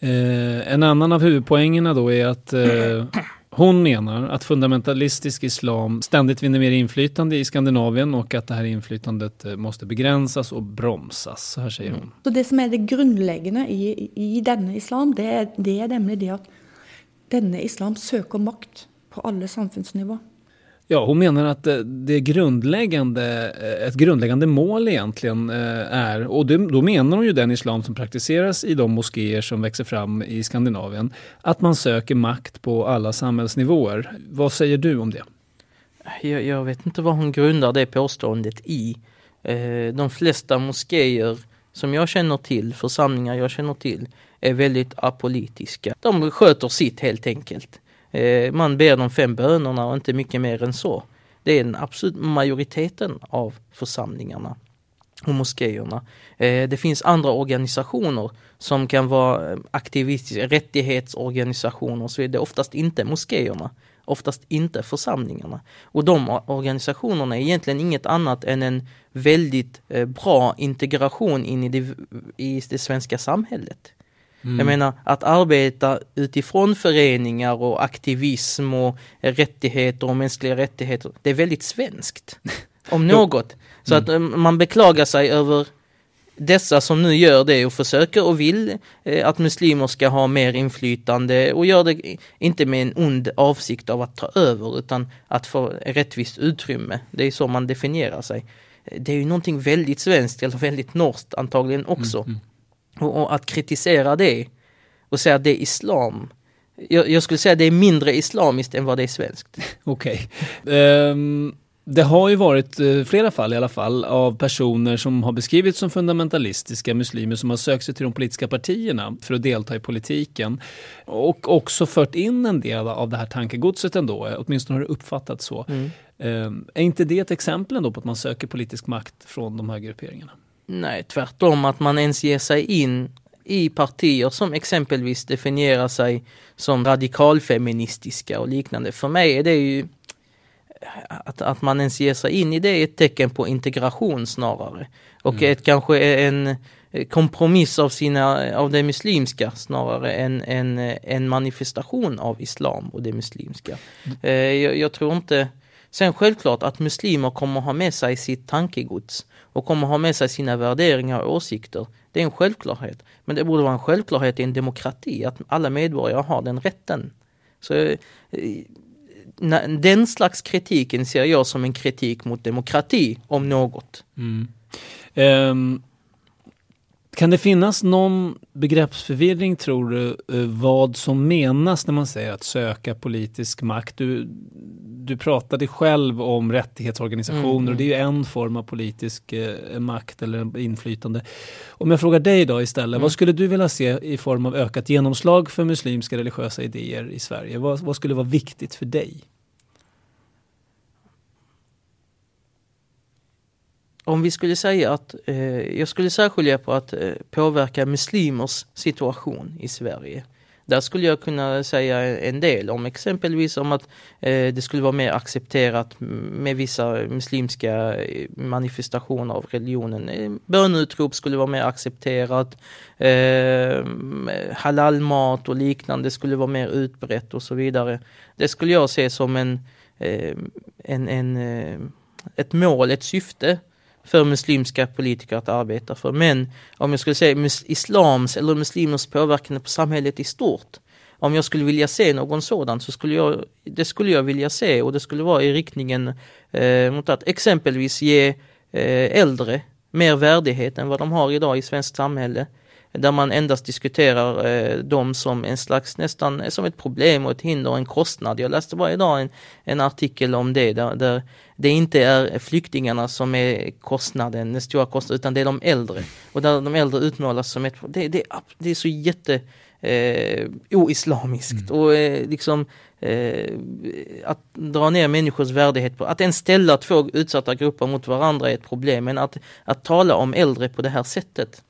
Eh, en annan av huvudpoängerna då är att eh, hon menar att fundamentalistisk islam ständigt vinner mer inflytande i Skandinavien och att det här inflytandet eh, måste begränsas och bromsas. Så här säger hon. Så det som är det grundläggande i, i denna islam, det är, det är nämligen det att denna islam söker makt på alla samfundsnivåer. Ja, hon menar att eh, det grundläggande, eh, ett grundläggande mål egentligen eh, är, och då menar hon ju den islam som praktiseras i de moskéer som växer fram i Skandinavien, att man söker makt på alla samhällsnivåer. Vad säger du om det? Jag, jag vet inte vad hon grundar det påståendet i. De flesta moskéer som jag känner till, församlingar jag känner till, är väldigt apolitiska. De sköter sitt helt enkelt. Eh, man ber de fem bönerna och inte mycket mer än så. Det är den absolut majoriteten av församlingarna och moskéerna. Eh, det finns andra organisationer som kan vara eh, aktivistiska, rättighetsorganisationer och så vidare. Oftast inte moskéerna, oftast inte församlingarna. Och de organisationerna är egentligen inget annat än en väldigt bra integration in i det, i det svenska samhället. Mm. Jag menar att arbeta utifrån föreningar och aktivism och rättigheter och mänskliga rättigheter, det är väldigt svenskt. om något. Så mm. att eh, man beklagar sig över dessa som nu gör det och försöker och vill eh, att muslimer ska ha mer inflytande och gör det inte med en ond avsikt av att ta över utan att få rättvist utrymme. Det är så man definierar sig. Det är ju någonting väldigt svenskt eller väldigt norskt antagligen också. Mm, mm. Och, och, att kritisera det och säga att det är islam jag, jag, skulle säga att det är mindre islamiskt än vad det är svenskt. Okej. Okay. Um, ehm, det har ju varit uh, flera fall i alla fall av personer som har beskrivits som fundamentalistiska muslimer som har sökt sig till de politiska partierna för att delta i politiken. Och också fört in en del av det här tankegodset ändå, åtminstone har det uppfattats så. Mm. Um, är inte det ett exempel ändå på att man söker politisk makt från de här grupperingarna? Nej, tvärtom att man ens ger sig in i partier som exempelvis definierar sig som radikalfeministiska och liknande. För mig är det ju att, att man ens ger sig in i det är ett tecken på integration snarare. Och mm. ett, kanske en kompromiss av, sina, av det muslimska snarare än en, en manifestation av islam och det muslimska. Mm. Jag, jag, tror inte Sen självklart att muslimer kommer ha med sig sitt tankegods och kommer ha med sig sina värderingar och åsikter. Det är en självklarhet. Men det borde vara en självklarhet i en demokrati att alla medborgare har den rätten. Så eh, Den slags kritiken ser jag som en kritik mot demokrati, om något. Mm. Um, kan det finnas någon begreppsförvirring tror du eh, vad som menas när man säger att söka politisk makt? Du, du pratade själv om rättighetsorganisationer mm. och det är ju en form av politisk eh, makt eller inflytande. Om jag frågar dig då istället, mm. vad skulle du vilja se i form av ökat genomslag för muslimska religiösa idéer i Sverige? Vad, vad skulle vara viktigt för dig? om vi skulle säga att, eh, jag skulle särskilja på att eh, påverka muslimers situation i Sverige. Där skulle jag kunna säga en del om exempelvis om att eh, det skulle vara mer accepterat med vissa muslimska eh, manifestationer av religionen. Eh, bönutrop skulle vara mer accepterat. Eh, halalmat och liknande skulle vara mer utbrett och så vidare. Det skulle jag se som en, eh, en, en eh, ett mål, ett syfte för muslimska politiker att arbeta för. Men om jag skulle säga islams eller muslimers påverkan på samhället i stort. Om jag skulle vilja se någon sådan så skulle jag, det skulle jag vilja se och det skulle vara i riktningen eh, mot att exempelvis ge eh, äldre mer värdighet än vad de har idag i svenskt samhälle där man endast diskuterar eh, dem som en slags nästan som ett problem och ett hinder och en kostnad. Jag läste varje dag en, en artikel om det där, där det inte är flyktingarna som är kostnaden, den stora kostnaden, utan det är de äldre. Och där de äldre utmålas som ett det, det, det är så jätte eh, oislamiskt mm. och eh, liksom eh, att dra ner människors värdighet på, att ens ställa två utsatta grupper mot varandra är ett problem, men att, att tala om äldre på det här sättet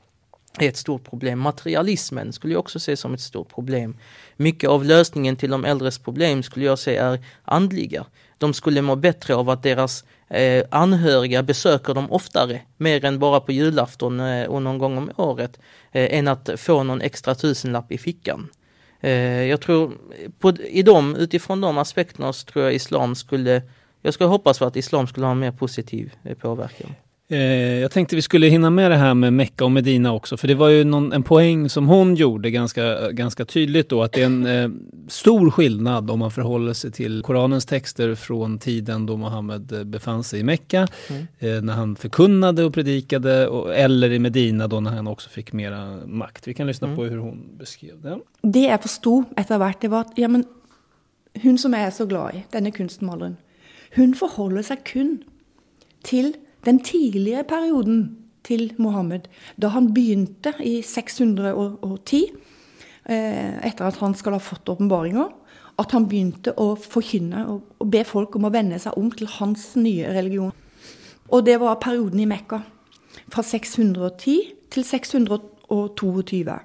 är ett stort problem. Materialismen skulle jag också se som ett stort problem. Mycket av lösningen till de äldres problem skulle jag säga är andliga. De skulle må bättre av att deras eh, anhöriga besöker dem oftare, mer än bara på julafton eh, och någon gång om året, eh, än att få någon extra tusenlapp i fickan. Eh, jag tror, på, i dem, utifrån de aspekterna så tror jag islam skulle, jag skulle hoppas på att islam skulle ha en mer positiv eh, påverkan. Eh, jag tänkte vi skulle hinna med det här med Mecka och Medina också, för det var ju någon, en poäng som hon gjorde ganska, ganska tydligt då, att det är en eh, stor skillnad om man förhåller sig till Koranens texter från tiden då Mohammed eh, befann sig i Mecka, mm. eh, när han förkunnade och predikade, och, eller i Medina då när han också fick mera makt. Vi kan lyssna mm. på hur hon beskrev det. Det jag förstod efter vart, det var att ja, men, hon som jag är så glad i, denna konstmålaren, hon förhåller sig kun till den tidligere perioden til Mohammed, da han begynte i 610, eh, etter at han skal ha fått åpenbaringer, at han begynte å forkynne og be folk om å vende seg om til hans nye religion. Og det var perioden i Mekka. Fra 610 til 622.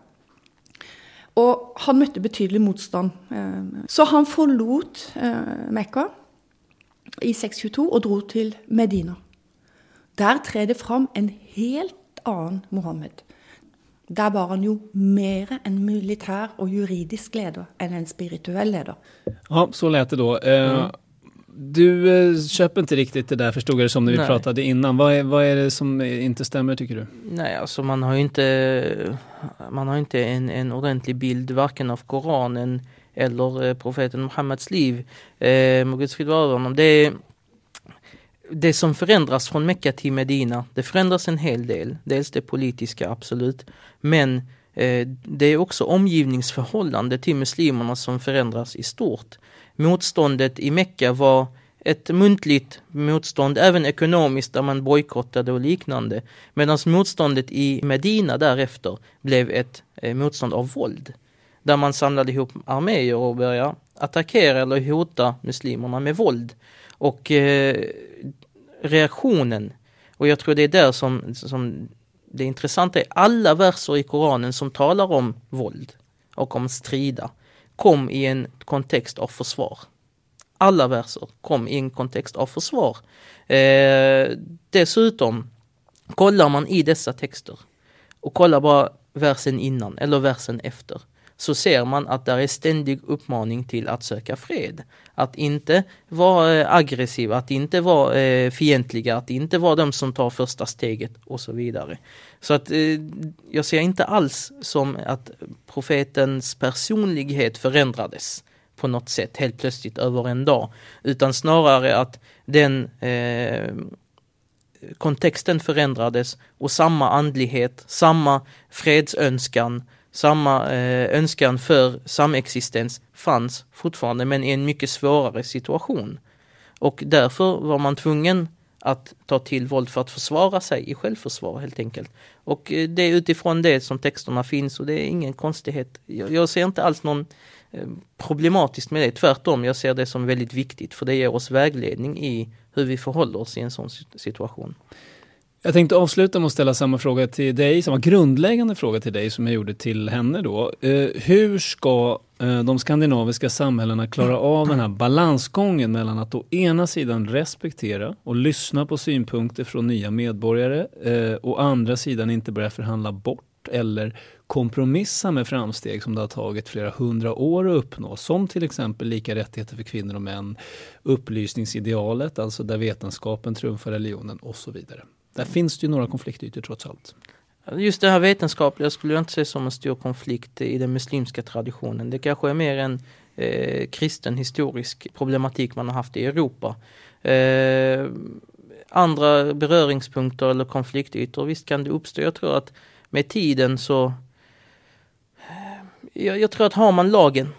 Og han møtte betydelig motstand. Eh, så han forlot eh, Mekka i 622 og dro til Medina. Der trer det fram en helt annen Mohammed. Der var han jo mer en militär och juridisk ledare än en spirituell ledare. Ja, så lät det då. Eh, mm. Du eh, köper inte riktigt det där förstod jag det som när vi Nej. pratade innan. Vad är, vad är det som inte stämmer tycker du? Nej, alltså man har ju inte, man har inte en, en ordentlig bild varken av Koranen eller eh, profeten Muhammeds liv. Eh, må Guds frid vara honom. Det är, det som förändras från Mecka till Medina, det förändras en hel del. Dels det politiska, absolut. Men Eh, det är också omgivningsförhållande till muslimerna som förändras i stort. Motståndet i Mecka var ett muntligt motstånd, även ekonomiskt där man bojkottade och liknande. Medan motståndet i Medina därefter blev ett eh, motstånd av våld. Där man samlade ihop arméer och började attackera eller hota muslimerna med våld. Och eh, reaktionen, och jag tror det är där som, som det intressanta är, alla verser i Koranen som talar om våld och om strida kom i en kontext av försvar. Alla verser kom i en kontext av försvar. Eh, dessutom, kollar man i dessa texter och kollar bara versen innan eller versen efter så ser man att det är ständig uppmaning till att söka fred. Att inte vara aggressiva, aggressiv, att inte vara eh, fientliga, att inte vara de som tar första steget och så vidare. Så att eh, jag ser inte alls som att profetens personlighet förändrades på något sätt helt plötsligt över en dag. Utan snarare att den eh, kontexten förändrades och samma andlighet, samma fredsönskan, samma eh, önskan för samexistens fanns fortfarande men i en mycket svårare situation. Och därför var man tvungen att ta till våld för att försvara sig i självförsvar helt enkelt. Och eh, det är utifrån det som texterna finns och det är ingen konstighet. Jag, jag ser inte alls någon eh, problematiskt med det, tvärtom. Jag ser det som väldigt viktigt för det ger oss vägledning i hur vi förhåller oss i en sån situation. Jag tänkte avsluta med att ställa samma fråga till dig, samma grundläggande fråga till dig som jag gjorde till henne då. Eh, hur ska eh, de skandinaviska samhällena klara av den här balansgången mellan att å ena sidan respektera och lyssna på synpunkter från nya medborgare och å andra sidan inte börja förhandla bort eller kompromissa med framsteg som det har tagit flera hundra år att uppnå. Som till exempel lika rättigheter för kvinnor och män, upplysningsidealet, alltså där vetenskapen trumfar religionen och så vidare. Där finns det ju några konfliktytor trots allt. Just det här vetenskapliga skulle jag inte se som en stor konflikt i den muslimska traditionen. Det kanske är mer en eh, kristen historisk problematik man har haft i Europa. Eh, andra beröringspunkter eller konfliktytor, visst kan det uppstå. Jag tror att med tiden så eh, jag, jag, tror att har man lagen,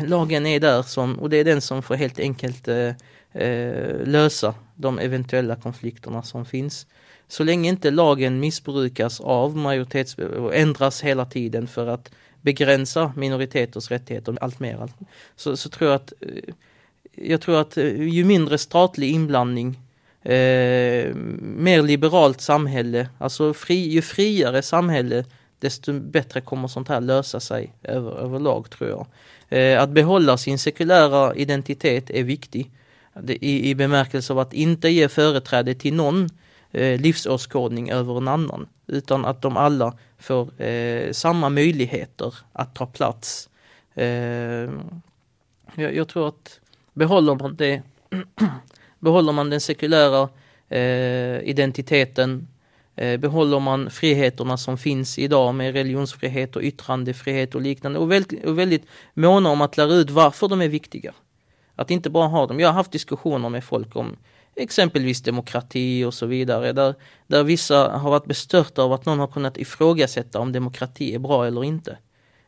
lagen är där som, och det är den som får helt enkelt eh, eh lösa de eventuella konflikterna som finns så länge inte lagen missbrukas av majoritets och ändras hela tiden för att begränsa minoriteters rättigheter allt mer. Så, så tror jag att eh, jag tror att eh, ju mindre statlig inblandning eh, mer liberalt samhälle, alltså fri, ju friare samhälle desto bättre kommer sånt här lösa sig över, överlag tror jag. Eh, att behålla sin sekulära identitet är viktig i, i bemärkelse av att inte ge företräde till någon eh, Eh, livsåskådning över en annan. Utan att de alla får eh, samma möjligheter att ta plats. Eh, jag, jag, tror att behåller man det, behåller man den sekulära eh, identiteten eh, behåller man friheterna som finns idag med religionsfrihet och yttrandefrihet och liknande och väl, och väldigt måna om att lära ut varför de är viktiga. Att inte bara ha dem. Jag har haft diskussioner med folk om exempelvis demokrati och så vidare. Där, där vissa har varit bestörta av att någon har kunnat ifrågasätta om demokrati är bra eller inte.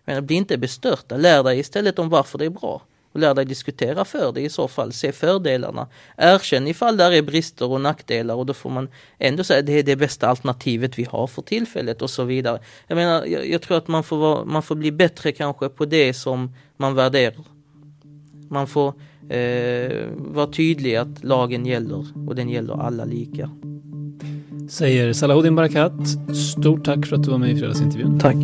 Men bli inte bestörta, lär dig istället om varför det är bra. Och lär dig diskutera för det i så fall, se fördelarna. Erkänn ifall där är brister och nackdelar och då får man ändå säga att det är det bästa alternativet vi har för tillfället och så vidare. Jag menar, jag, jag tror att man får, vara, man får bli bättre kanske på det som man värderar. Man får eh, vara tydlig att lagen gäller och den gäller alla lika. Säger Salahuddin Barakat. Stort tack för att du var med i fredagsintervjun. Tack.